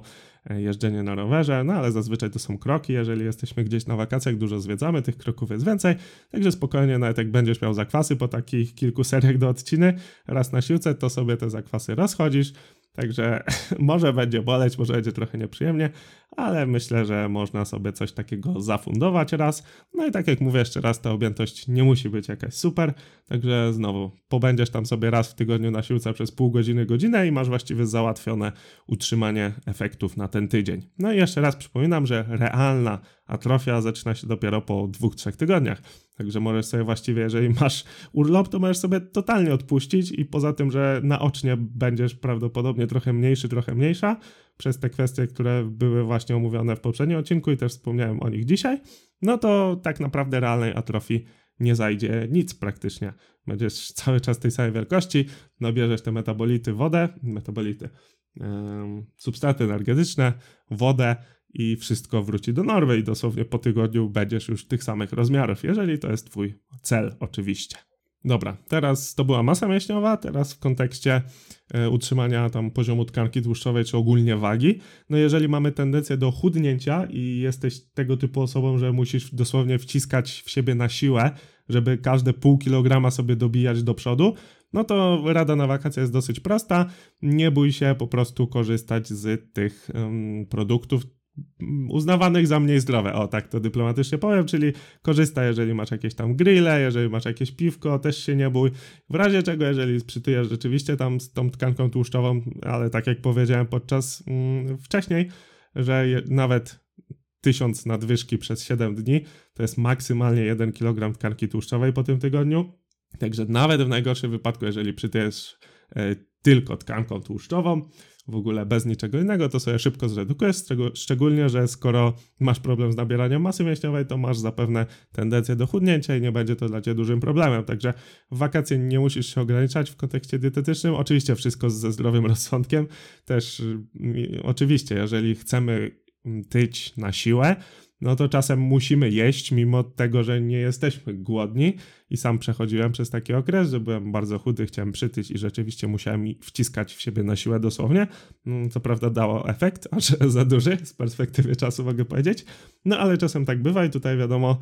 jeżdżenie na rowerze, no ale zazwyczaj to są kroki, jeżeli jesteśmy gdzieś na wakacjach, dużo zwiedzamy, tych kroków jest więcej, także spokojnie, nawet jak będziesz miał zakwasy po takich kilku seriach do odciny, raz na siłce, to sobie te zakwasy rozchodzisz, Także *laughs* może będzie boleć, może będzie trochę nieprzyjemnie, ale myślę, że można sobie coś takiego zafundować raz. No i tak jak mówię jeszcze raz, ta objętość nie musi być jakaś super, także znowu pobędziesz tam sobie raz w tygodniu na siłce przez pół godziny, godzinę i masz właściwie załatwione utrzymanie efektów na ten tydzień. No i jeszcze raz przypominam, że realna atrofia zaczyna się dopiero po dwóch, trzech tygodniach. Także możesz sobie właściwie, jeżeli masz urlop, to możesz sobie totalnie odpuścić i poza tym, że naocznie będziesz prawdopodobnie trochę mniejszy, trochę mniejsza, przez te kwestie, które były właśnie omówione w poprzednim odcinku i też wspomniałem o nich dzisiaj, no to tak naprawdę realnej atrofii nie zajdzie nic praktycznie. Będziesz cały czas tej samej wielkości, nabierzesz te metabolity, wodę, metabolity, yy, substancje energetyczne, wodę i wszystko wróci do normy i dosłownie po tygodniu będziesz już tych samych rozmiarów, jeżeli to jest twój cel oczywiście. Dobra, teraz to była masa mięśniowa, teraz w kontekście e, utrzymania tam poziomu tkanki tłuszczowej czy ogólnie wagi. No jeżeli mamy tendencję do chudnięcia i jesteś tego typu osobą, że musisz dosłownie wciskać w siebie na siłę, żeby każde pół kilograma sobie dobijać do przodu, no to rada na wakacje jest dosyć prosta. Nie bój się po prostu korzystać z tych um, produktów, uznawanych za mniej zdrowe. O, tak to dyplomatycznie powiem, czyli korzystaj, jeżeli masz jakieś tam grille, jeżeli masz jakieś piwko, też się nie bój. W razie czego, jeżeli przytyjesz rzeczywiście tam z tą tkanką tłuszczową, ale tak jak powiedziałem podczas mm, wcześniej, że je, nawet 1000 nadwyżki przez 7 dni to jest maksymalnie 1 kg tkanki tłuszczowej po tym tygodniu. Także nawet w najgorszym wypadku, jeżeli przytyjesz e, tylko tkanką tłuszczową, w ogóle bez niczego innego, to sobie szybko zredukujesz, szczególnie, że skoro masz problem z nabieraniem masy mięśniowej, to masz zapewne tendencję do chudnięcia i nie będzie to dla Ciebie dużym problemem. Także w wakacje nie musisz się ograniczać w kontekście dietetycznym. Oczywiście wszystko ze zdrowym rozsądkiem. Też oczywiście, jeżeli chcemy tyć na siłę, no to czasem musimy jeść, mimo tego, że nie jesteśmy głodni. I sam przechodziłem przez taki okres, że byłem bardzo chudy, chciałem przytyć i rzeczywiście musiałem wciskać w siebie na siłę dosłownie. Mm, co prawda dało efekt, *laughs* aż za duży z perspektywy czasu mogę powiedzieć. No ale czasem tak bywa i tutaj wiadomo,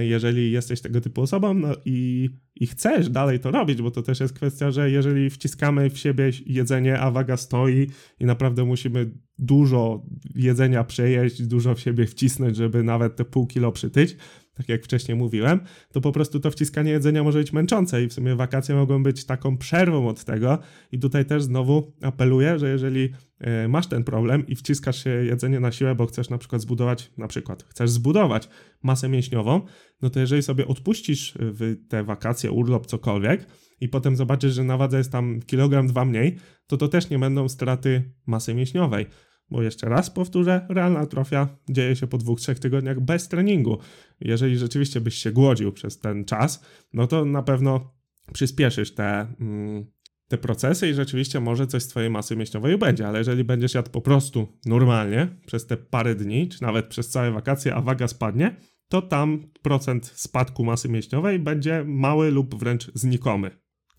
jeżeli jesteś tego typu osobą no i, i chcesz dalej to robić, bo to też jest kwestia, że jeżeli wciskamy w siebie jedzenie, a waga stoi i naprawdę musimy dużo jedzenia przejeść, dużo w siebie wcisnąć, żeby nawet te pół kilo przytyć, tak jak wcześniej mówiłem, to po prostu to wciskanie jedzenia może być męczące i w sumie wakacje mogą być taką przerwą od tego. I tutaj też znowu apeluję, że jeżeli e, masz ten problem i wciskasz się jedzenie na siłę, bo chcesz na przykład zbudować, na przykład chcesz zbudować masę mięśniową, no to jeżeli sobie odpuścisz w te wakacje, urlop, cokolwiek i potem zobaczysz, że na wadze jest tam kilogram, dwa mniej, to to też nie będą straty masy mięśniowej bo jeszcze raz powtórzę, realna atrofia dzieje się po dwóch, trzech tygodniach bez treningu. Jeżeli rzeczywiście byś się głodził przez ten czas, no to na pewno przyspieszysz te, mm, te procesy i rzeczywiście może coś z twojej masy mięśniowej będzie, ale jeżeli będziesz jadł po prostu normalnie przez te parę dni, czy nawet przez całe wakacje, a waga spadnie, to tam procent spadku masy mięśniowej będzie mały lub wręcz znikomy.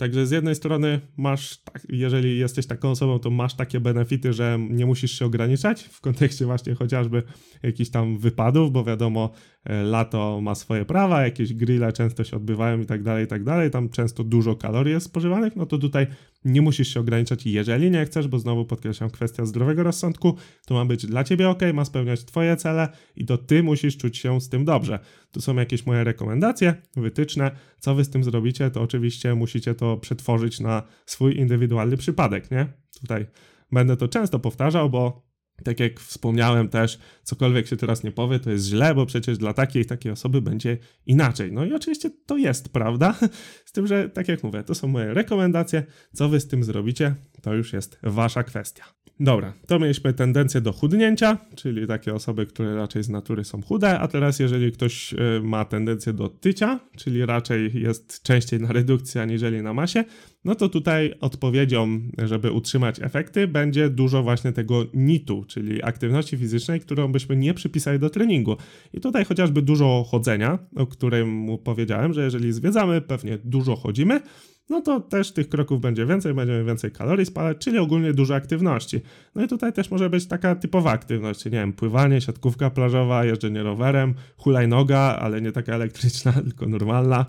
Także z jednej strony masz, jeżeli jesteś taką osobą, to masz takie benefity, że nie musisz się ograniczać w kontekście właśnie chociażby jakichś tam wypadów, bo wiadomo, e, lato ma swoje prawa, jakieś grille często się odbywają i tak dalej, i tak dalej, tam często dużo kalorii jest spożywanych, no to tutaj nie musisz się ograniczać jeżeli nie chcesz, bo znowu podkreślam kwestia zdrowego rozsądku, to ma być dla ciebie ok, ma spełniać twoje cele i to ty musisz czuć się z tym dobrze. Tu są jakieś moje rekomendacje, wytyczne, co wy z tym zrobicie, to oczywiście musicie to przetworzyć na swój indywidualny przypadek, nie? Tutaj będę to często powtarzał, bo tak jak wspomniałem też, cokolwiek się teraz nie powie, to jest źle, bo przecież dla takiej takiej osoby będzie inaczej. No i oczywiście to jest prawda, *laughs* z tym, że tak jak mówię, to są moje rekomendacje. Co wy z tym zrobicie, to już jest wasza kwestia. Dobra, to mieliśmy tendencję do chudnięcia, czyli takie osoby, które raczej z natury są chude, a teraz jeżeli ktoś e, ma tendencję do tycia, czyli raczej jest częściej na redukcji aniżeli na masie, no to tutaj odpowiedzią, żeby utrzymać efekty, będzie dużo właśnie tego nitu, czyli aktywności fizycznej, którą byśmy nie przypisali do treningu. I tutaj chociażby dużo chodzenia, o którym powiedziałem, że jeżeli zwiedzamy, pewnie dużo chodzimy, no to też tych kroków będzie więcej, będziemy więcej kalorii spalać, czyli ogólnie dużo aktywności. No i tutaj też może być taka typowa aktywność, nie wiem, pływanie, siatkówka plażowa, jeżdżenie rowerem, hulajnoga, ale nie taka elektryczna, *laughs* tylko normalna.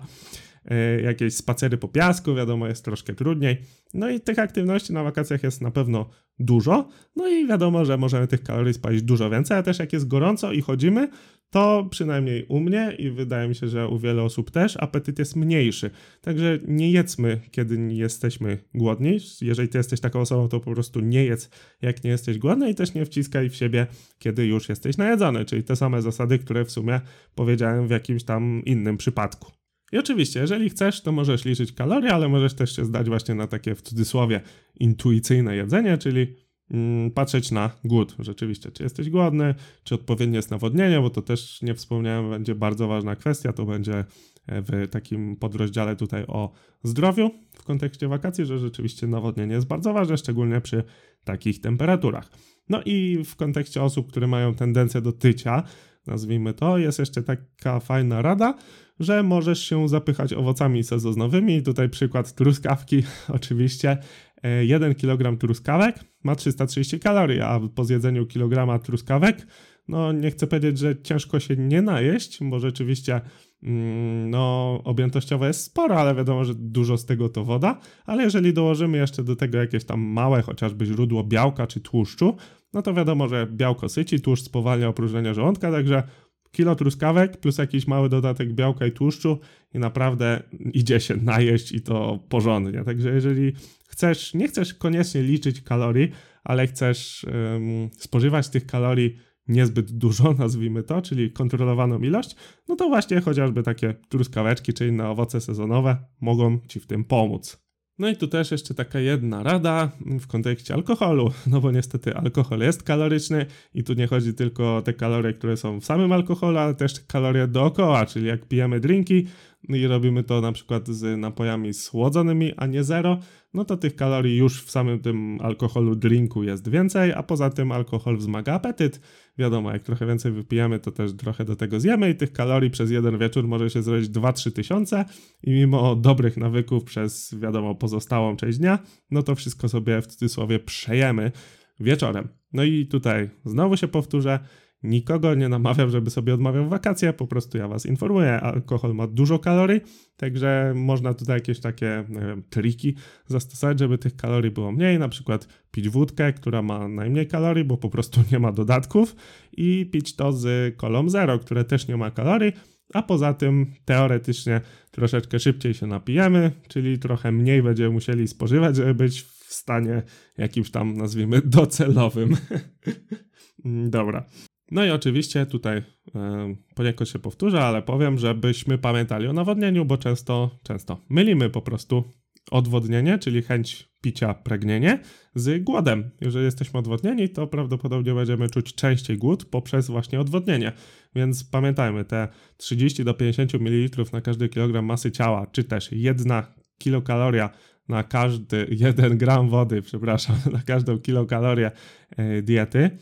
E, jakieś spacery po piasku, wiadomo, jest troszkę trudniej. No i tych aktywności na wakacjach jest na pewno dużo. No i wiadomo, że możemy tych kalorii spalić dużo więcej, a też jak jest gorąco i chodzimy, to przynajmniej u mnie i wydaje mi się, że u wielu osób też apetyt jest mniejszy. Także nie jedzmy, kiedy jesteśmy głodni. Jeżeli ty jesteś taką osobą, to po prostu nie jedz, jak nie jesteś głodny i też nie wciskaj w siebie, kiedy już jesteś najedzony. Czyli te same zasady, które w sumie powiedziałem w jakimś tam innym przypadku. I oczywiście, jeżeli chcesz, to możesz liczyć kalorie, ale możesz też się zdać właśnie na takie w cudzysłowie intuicyjne jedzenie, czyli mm, patrzeć na głód. Rzeczywiście, czy jesteś głodny, czy odpowiednie jest nawodnienie, bo to też nie wspomniałem, będzie bardzo ważna kwestia. To będzie e, w takim podrozdziale tutaj o zdrowiu w kontekście wakacji, że rzeczywiście nawodnienie jest bardzo ważne, szczególnie przy takich temperaturach. No i w kontekście osób, które mają tendencję do tycia, nazwijmy to. Jest jeszcze taka fajna rada, że możesz się zapychać owocami sezonowymi. Tutaj przykład truskawki, *laughs* oczywiście. 1 kg truskawek ma 330 kalorii, a po zjedzeniu kilograma truskawek, no nie chcę powiedzieć, że ciężko się nie najeść, bo rzeczywiście mm, no, objętościowe jest sporo, ale wiadomo, że dużo z tego to woda. Ale jeżeli dołożymy jeszcze do tego jakieś tam małe, chociażby źródło białka czy tłuszczu, no to wiadomo, że białko syci, tłuszcz spowalnia opróżnienie żołądka, także kilo truskawek plus jakiś mały dodatek białka i tłuszczu i naprawdę idzie się najeść i to porządnie. Także jeżeli chcesz, nie chcesz koniecznie liczyć kalorii, ale chcesz spożywać tych kalorii niezbyt dużo, *laughs* nazwijmy to, czyli kontrolowaną ilość, no to właśnie chociażby takie truskaweczki czy inne owoce sezonowe mogą Ci w tym pomóc. No i tu też jeszcze taka jedna rada w kontekście alkoholu, *laughs* no bo niestety alkohol jest kaloryczny i tu nie chodzi tylko o te kalorie, które są w samym alkoholu, ale też kalorie dookoła, czyli jak pijemy drinki i robimy to na przykład z napojami słodzonymi, a nie zero, no to tych kalorii już w samym tym alkoholu drinku jest więcej, a poza tym alkohol wzmaga apetyt. Wiadomo, jak trochę więcej wypijemy, to też trochę do tego zjemy i tych kalorii przez jeden wieczór może się zrobić 2-3 tysiące i mimo dobrych nawyków przez, wiadomo, pozostałą część dnia, no to wszystko sobie w cudzysłowie przejemy wieczorem. No i tutaj znowu się powtórzę, Nikogo nie namawiam, żeby sobie odmawiał wakacje, po prostu ja was informuję. Alkohol ma dużo kalorii, także można tutaj jakieś takie wiem, triki zastosować, żeby tych kalorii było mniej. Na przykład pić wódkę, która ma najmniej kalorii, bo po prostu nie ma dodatków, i pić to z kolą zero, które też nie ma kalorii. A poza tym teoretycznie troszeczkę szybciej się napijemy, czyli trochę mniej będziemy musieli spożywać, żeby być w stanie jakimś tam, nazwijmy, docelowym. *laughs* Dobra. No i oczywiście tutaj e, poniekąd się powtórzę, ale powiem, żebyśmy pamiętali o nawodnieniu, bo często, często mylimy po prostu odwodnienie, czyli chęć picia, pragnienie, z głodem. Jeżeli jesteśmy odwodnieni, to prawdopodobnie będziemy czuć częściej głód poprzez właśnie odwodnienie. Więc pamiętajmy, te 30 do 50 ml na każdy kilogram masy ciała, czy też jedna kilokaloria na każdy 1 gram wody, przepraszam, *laughs* na każdą kilokalorię e, diety,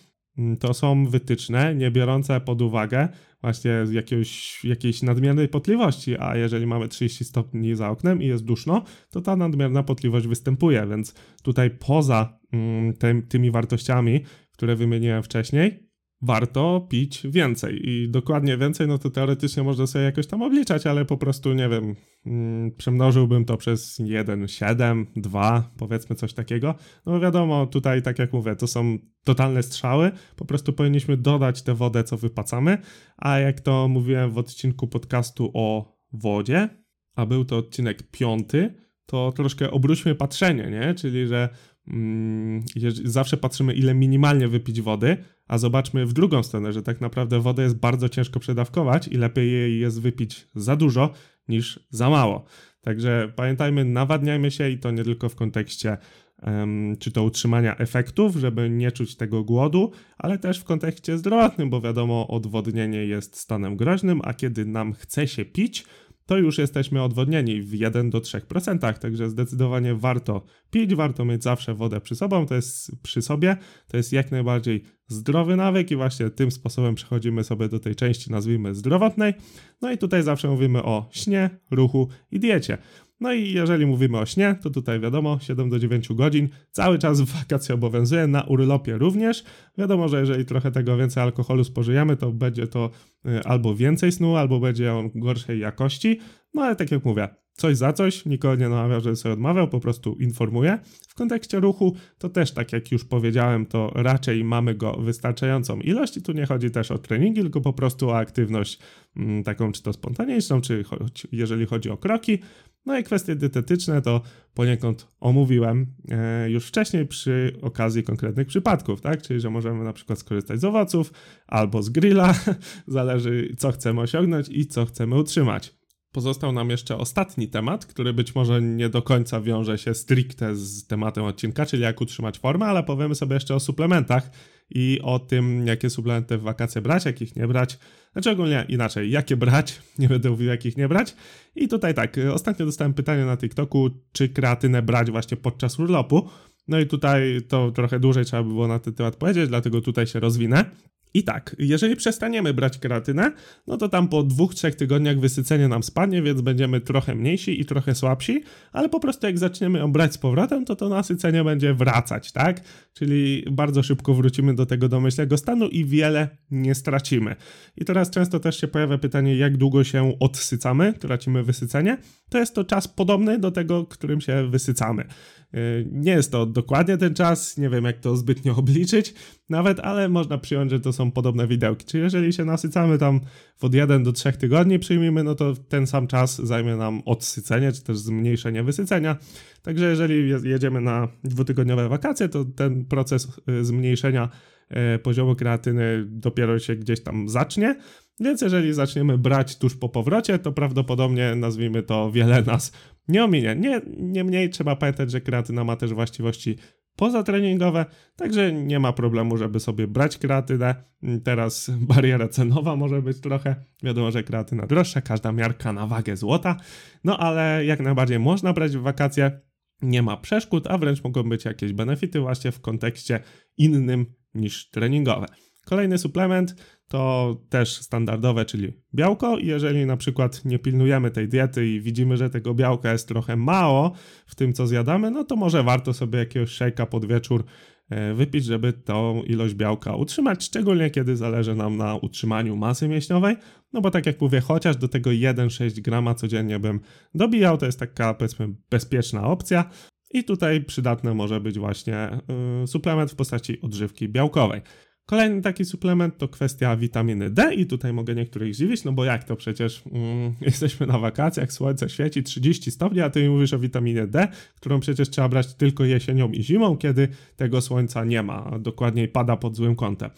to są wytyczne nie biorące pod uwagę właśnie jakiegoś, jakiejś nadmiernej potliwości, a jeżeli mamy 30 stopni za oknem i jest duszno, to ta nadmierna potliwość występuje, więc tutaj poza mm, tym, tymi wartościami, które wymieniłem wcześniej, warto pić więcej. I dokładnie więcej, no to teoretycznie można sobie jakoś tam obliczać, ale po prostu, nie wiem, mm, przemnożyłbym to przez 1, 7, 2, powiedzmy coś takiego. No wiadomo, tutaj, tak jak mówię, to są totalne strzały. Po prostu powinniśmy dodać tę wodę, co wypacamy. A jak to mówiłem w odcinku podcastu o wodzie, a był to odcinek piąty, to troszkę obróćmy patrzenie, nie? Czyli, że mm, zawsze patrzymy, ile minimalnie wypić wody, a zobaczmy w drugą stronę, że tak naprawdę wodę jest bardzo ciężko przedawkować i lepiej jej jest wypić za dużo niż za mało. Także pamiętajmy, nawadniajmy się i to nie tylko w kontekście um, czy to utrzymania efektów, żeby nie czuć tego głodu, ale też w kontekście zdrowotnym, bo wiadomo, odwodnienie jest stanem groźnym, a kiedy nam chce się pić, to już jesteśmy odwodnieni w 1 do 3%, także zdecydowanie warto pić, warto mieć zawsze wodę przy sobą, to jest przy sobie, to jest jak najbardziej zdrowy nawyk i właśnie tym sposobem przechodzimy sobie do tej części nazwijmy zdrowotnej. No i tutaj zawsze mówimy o śnie, ruchu i diecie. No i jeżeli mówimy o śnie, to tutaj wiadomo, 7 do 9 godzin cały czas w wakacje obowiązuje, na urlopie również. Wiadomo, że jeżeli trochę tego więcej alkoholu spożyjemy, to będzie to y, albo więcej snu, albo będzie on gorszej jakości. No ale tak jak mówię, coś za coś, nikogo nie namawiam, żeby sobie odmawiał, po prostu informuję. W kontekście ruchu, to też tak jak już powiedziałem, to raczej mamy go wystarczającą ilość i tu nie chodzi też o treningi, tylko po prostu o aktywność mm, taką czy to spontaniczną, czy choć, jeżeli chodzi o kroki. No i kwestie dietetyczne to poniekąd omówiłem e, już wcześniej przy okazji konkretnych przypadków, tak? Czyli, że możemy na przykład skorzystać z owoców albo z grilla, *laughs* zależy co chcemy osiągnąć i co chcemy utrzymać. Pozostał nam jeszcze ostatni temat, który być może nie do końca wiąże się stricte z tematem odcinka, czyli jak utrzymać formę, ale powiemy sobie jeszcze o suplementach i o tym, jakie suplementy w wakacje brać, jakich nie brać. Znaczy ogólnie inaczej, jakie brać, *laughs* nie będę mówił jakich nie brać. I tutaj tak, ostatnio dostałem pytanie na TikToku, czy kreatynę brać właśnie podczas urlopu. No i tutaj to trochę dłużej trzeba by było na ten temat powiedzieć, dlatego tutaj się rozwinę. I tak, jeżeli przestaniemy brać kreatynę, no to tam po dwóch, trzech tygodniach wysycenie nam spadnie, więc będziemy trochę mniejsi i trochę słabsi, ale po prostu jak zaczniemy ją brać z powrotem, to to nasycenie będzie wracać, tak? Czyli bardzo szybko wrócimy do tego domyślnego stanu i wiele nie stracimy. I teraz często też się pojawia pytanie, jak długo się odsycamy, tracimy wysycenie. To jest to czas podobny do tego, którym się wysycamy. Y, nie jest to dokładnie ten czas, nie wiem jak to zbytnio obliczyć nawet, ale można przyjąć, że to są podobne widełki. Czyli jeżeli się nasycamy tam od 1 do 3 tygodni przyjmijmy, no to ten sam czas zajmie nam odsycenie, czy też zmniejszenie wysycenia. Także jeżeli jedziemy na dwutygodniowe wakacje, to ten proces y, zmniejszenia y, poziomu kreatyny dopiero się gdzieś tam zacznie. Więc jeżeli zaczniemy brać tuż po powrocie, to prawdopodobnie nazwijmy to wiele nas nie ominie. Nie, niemniej trzeba pamiętać, że kreatyna ma też właściwości pozatreningowe, także nie ma problemu, żeby sobie brać kreatynę. Teraz bariera cenowa może być trochę, wiadomo, że kreatyna droższa, każda miarka na wagę złota, no ale jak najbardziej można brać w wakacje, nie ma przeszkód, a wręcz mogą być jakieś benefity właśnie w kontekście innym niż treningowe. Kolejny suplement to też standardowe, czyli białko. Jeżeli na przykład nie pilnujemy tej diety i widzimy, że tego białka jest trochę mało w tym, co zjadamy, no to może warto sobie jakiegoś szejka pod wieczór e, wypić, żeby tą ilość białka utrzymać, szczególnie kiedy zależy nam na utrzymaniu masy mięśniowej. No bo tak jak mówię, chociaż do tego 1,6 grama codziennie bym dobijał, to jest taka powiedzmy bezpieczna opcja. I tutaj przydatny może być właśnie yy, suplement w postaci odżywki białkowej. Kolejny taki suplement to kwestia witaminy D i tutaj mogę niektórych zdziwić, no bo jak to przecież mm, *laughs* jesteśmy na wakacjach, słońce świeci 30 stopni, a ty mówisz o witaminie D, którą przecież trzeba brać tylko jesienią i zimą, kiedy tego słońca nie ma, a dokładniej pada pod złym kątem.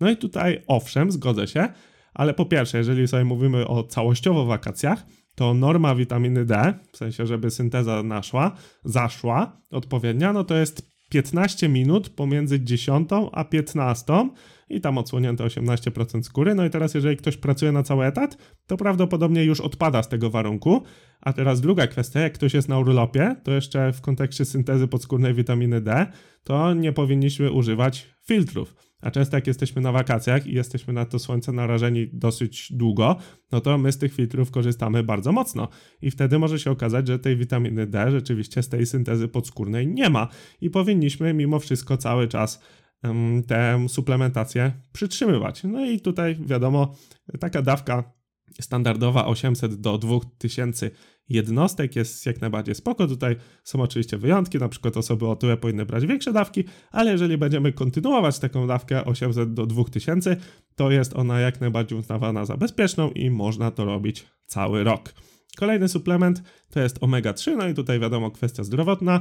No i tutaj owszem, zgodzę się, ale po pierwsze, jeżeli sobie mówimy o całościowo wakacjach, to norma witaminy D, w sensie, żeby synteza naszła, zaszła odpowiednia, no to jest 15 minut pomiędzy 10 a 15 i tam odsłonięte 18% skóry. No i teraz, jeżeli ktoś pracuje na cały etat, to prawdopodobnie już odpada z tego warunku. A teraz druga kwestia, jak ktoś jest na urlopie, to jeszcze w kontekście syntezy podskórnej witaminy D, to nie powinniśmy używać filtrów. A często jak jesteśmy na wakacjach i jesteśmy na to słońce narażeni dosyć długo, no to my z tych filtrów korzystamy bardzo mocno. I wtedy może się okazać, że tej witaminy D rzeczywiście z tej syntezy podskórnej nie ma. I powinniśmy mimo wszystko cały czas um, tę suplementację przytrzymywać. No i tutaj wiadomo, taka dawka standardowa 800 do 2000 jednostek jest jak najbardziej spoko. Tutaj są oczywiście wyjątki, na przykład osoby otyłe powinny brać większe dawki, ale jeżeli będziemy kontynuować taką dawkę 800 do 2000, to jest ona jak najbardziej uznawana za bezpieczną i można to robić cały rok. Kolejny suplement to jest omega-3, no i tutaj wiadomo kwestia zdrowotna.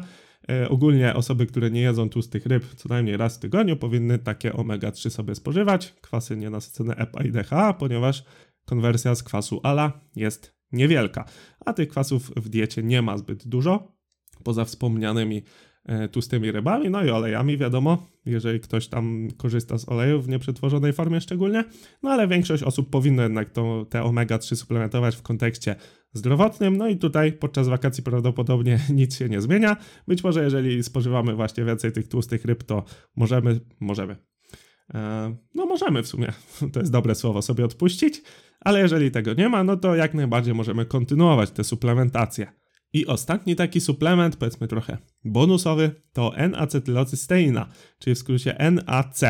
E, ogólnie osoby, które nie jedzą tłustych ryb co najmniej raz w tygodniu powinny takie omega-3 sobie spożywać, kwasy nienasycone EPA i DHA, ponieważ konwersja z kwasu ALA jest niewielka, a tych kwasów w diecie nie ma zbyt dużo, poza wspomnianymi e, tłustymi rybami, no i olejami, wiadomo, jeżeli ktoś tam korzysta z olejów w nieprzetworzonej formie szczególnie, no ale większość osób powinno jednak to, te omega-3 suplementować w kontekście zdrowotnym, no i tutaj podczas wakacji prawdopodobnie *laughs* nic się nie zmienia. Być może jeżeli spożywamy właśnie więcej tych tłustych ryb, to możemy, możemy, no możemy w sumie, *laughs* to jest dobre słowo, sobie odpuścić, ale jeżeli tego nie ma, no to jak najbardziej możemy kontynuować tę suplementację. I ostatni taki suplement, powiedzmy trochę bonusowy, to N-acetylocysteina, czyli w skrócie NAC,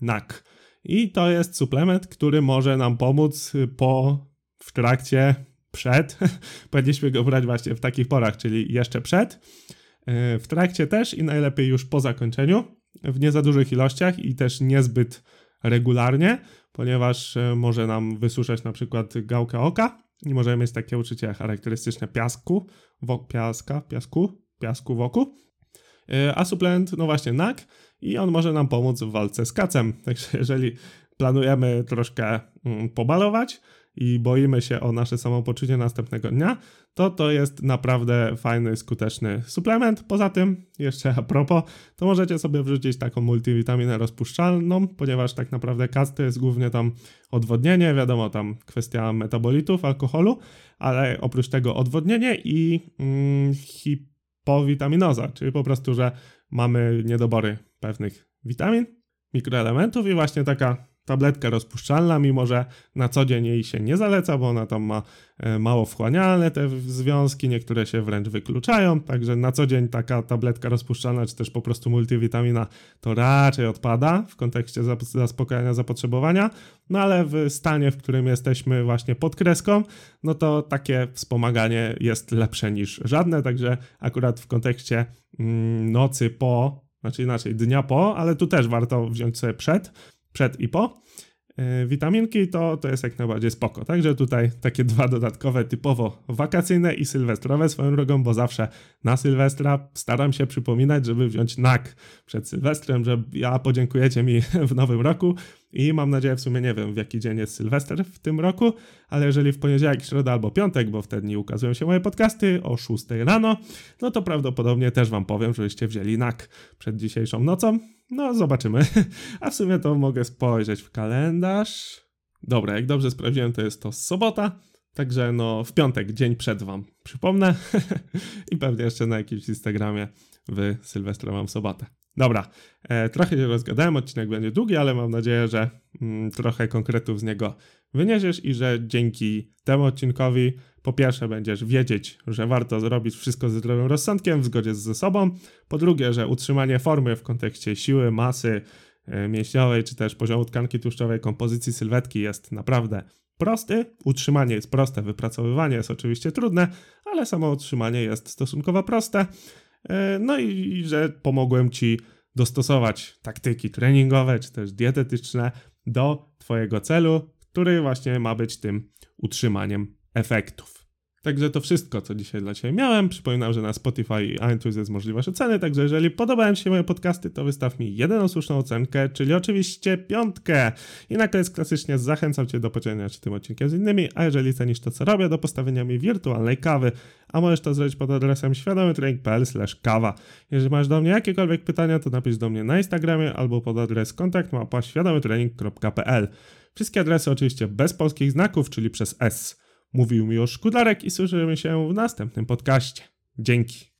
NAC. I to jest suplement, który może nam pomóc po, w trakcie, przed. *laughs* Powinniśmy go brać właśnie w takich porach, czyli jeszcze przed, e, w trakcie też i najlepiej już po zakończeniu, w nie za dużych ilościach i też niezbyt regularnie, ponieważ e, może nam wysuszać na przykład gałkę oka i możemy mieć takie uczucie charakterystyczne piasku, wok piaska, piasku, piasku wokół. E, a suplement, no właśnie NAK i on może nam pomóc w walce z kacem. *laughs* Także jeżeli planujemy troszkę mm, pobalować, i boimy się o nasze samopoczucie następnego dnia, to to jest naprawdę fajny, skuteczny suplement. Poza tym, jeszcze a propos, to możecie sobie wrzucić taką multivitaminę rozpuszczalną, ponieważ tak naprawdę kac to jest głównie tam odwodnienie, wiadomo, tam kwestia metabolitów, alkoholu, ale oprócz tego odwodnienie i mm, hipowitaminoza, czyli po prostu, że mamy niedobory pewnych witamin, mikroelementów i właśnie taka tabletka rozpuszczalna, mimo że na co dzień jej się nie zaleca, bo ona tam ma e, mało wchłanialne te związki, niektóre się wręcz wykluczają, także na co dzień taka tabletka rozpuszczalna, czy też po prostu multivitamina to raczej odpada w kontekście zaspokajania zapotrzebowania, no ale w stanie, w którym jesteśmy właśnie pod kreską, no to takie wspomaganie jest lepsze niż żadne, także akurat w kontekście mm, nocy po, znaczy inaczej dnia po, ale tu też warto wziąć sobie przed, przed i po. E, witaminki to, to jest jak najbardziej spoko. Także tutaj takie dwa dodatkowe, typowo wakacyjne i sylwestrowe swoją drogą, bo zawsze na Sylwestra staram się przypominać, żeby wziąć NAK przed Sylwestrem, że ja podziękujecie mi *laughs* w nowym roku i mam nadzieję, w sumie nie wiem w jaki dzień jest Sylwester w tym roku, ale jeżeli w poniedziałek, środa albo piątek, bo wtedy ukazują się moje podcasty o 6 rano, no to prawdopodobnie też wam powiem, żebyście wzięli NAK przed dzisiejszą nocą. No, zobaczymy. *laughs* A w sumie to mogę spojrzeć w kalendarz. Dobra, jak dobrze sprawdziłem, to jest to sobota. Także no, w piątek, dzień przed wam przypomnę. *laughs* I pewnie jeszcze na jakimś Instagramie w Sylwestrową sobotę. Dobra, e, trochę się rozgadałem, odcinek będzie długi, ale mam nadzieję, że mm, trochę konkretów z niego wyniesiesz i że dzięki temu odcinkowi po pierwsze będziesz wiedzieć, że warto zrobić wszystko ze zdrowym rozsądkiem w zgodzie ze sobą, po drugie, że utrzymanie formy w kontekście siły, masy e, mięśniowej czy też poziomu tkanki tłuszczowej, kompozycji sylwetki jest naprawdę prosty, utrzymanie jest proste, wypracowywanie jest oczywiście trudne, ale samo utrzymanie jest stosunkowo proste. E, no i że pomogłem Ci dostosować taktyki treningowe czy też dietetyczne do Twojego celu, który właśnie ma być tym utrzymaniem efektów. Także to wszystko, co dzisiaj dla Ciebie miałem. Przypominam, że na Spotify i iTunes jest możliwość oceny, także jeżeli podobają Ci się moje podcasty, to wystaw mi jedyną słuszną ocenkę, czyli oczywiście piątkę. I na koniec klasycznie zachęcam Cię do podzielenia się tym odcinkiem z innymi, a jeżeli cenisz to, co robię, do postawienia mi wirtualnej kawy, a możesz to zrobić pod adresem świadomytrening.pl kawa. Jeżeli masz do mnie jakiekolwiek pytania, to napisz do mnie na Instagramie albo pod adres kontakt mapa świadomytrening.pl. Wszystkie adresy oczywiście bez polskich znaków, czyli przez S. Mówił mi o Szkudarek i słyszymy się w następnym podcaście. Dzięki.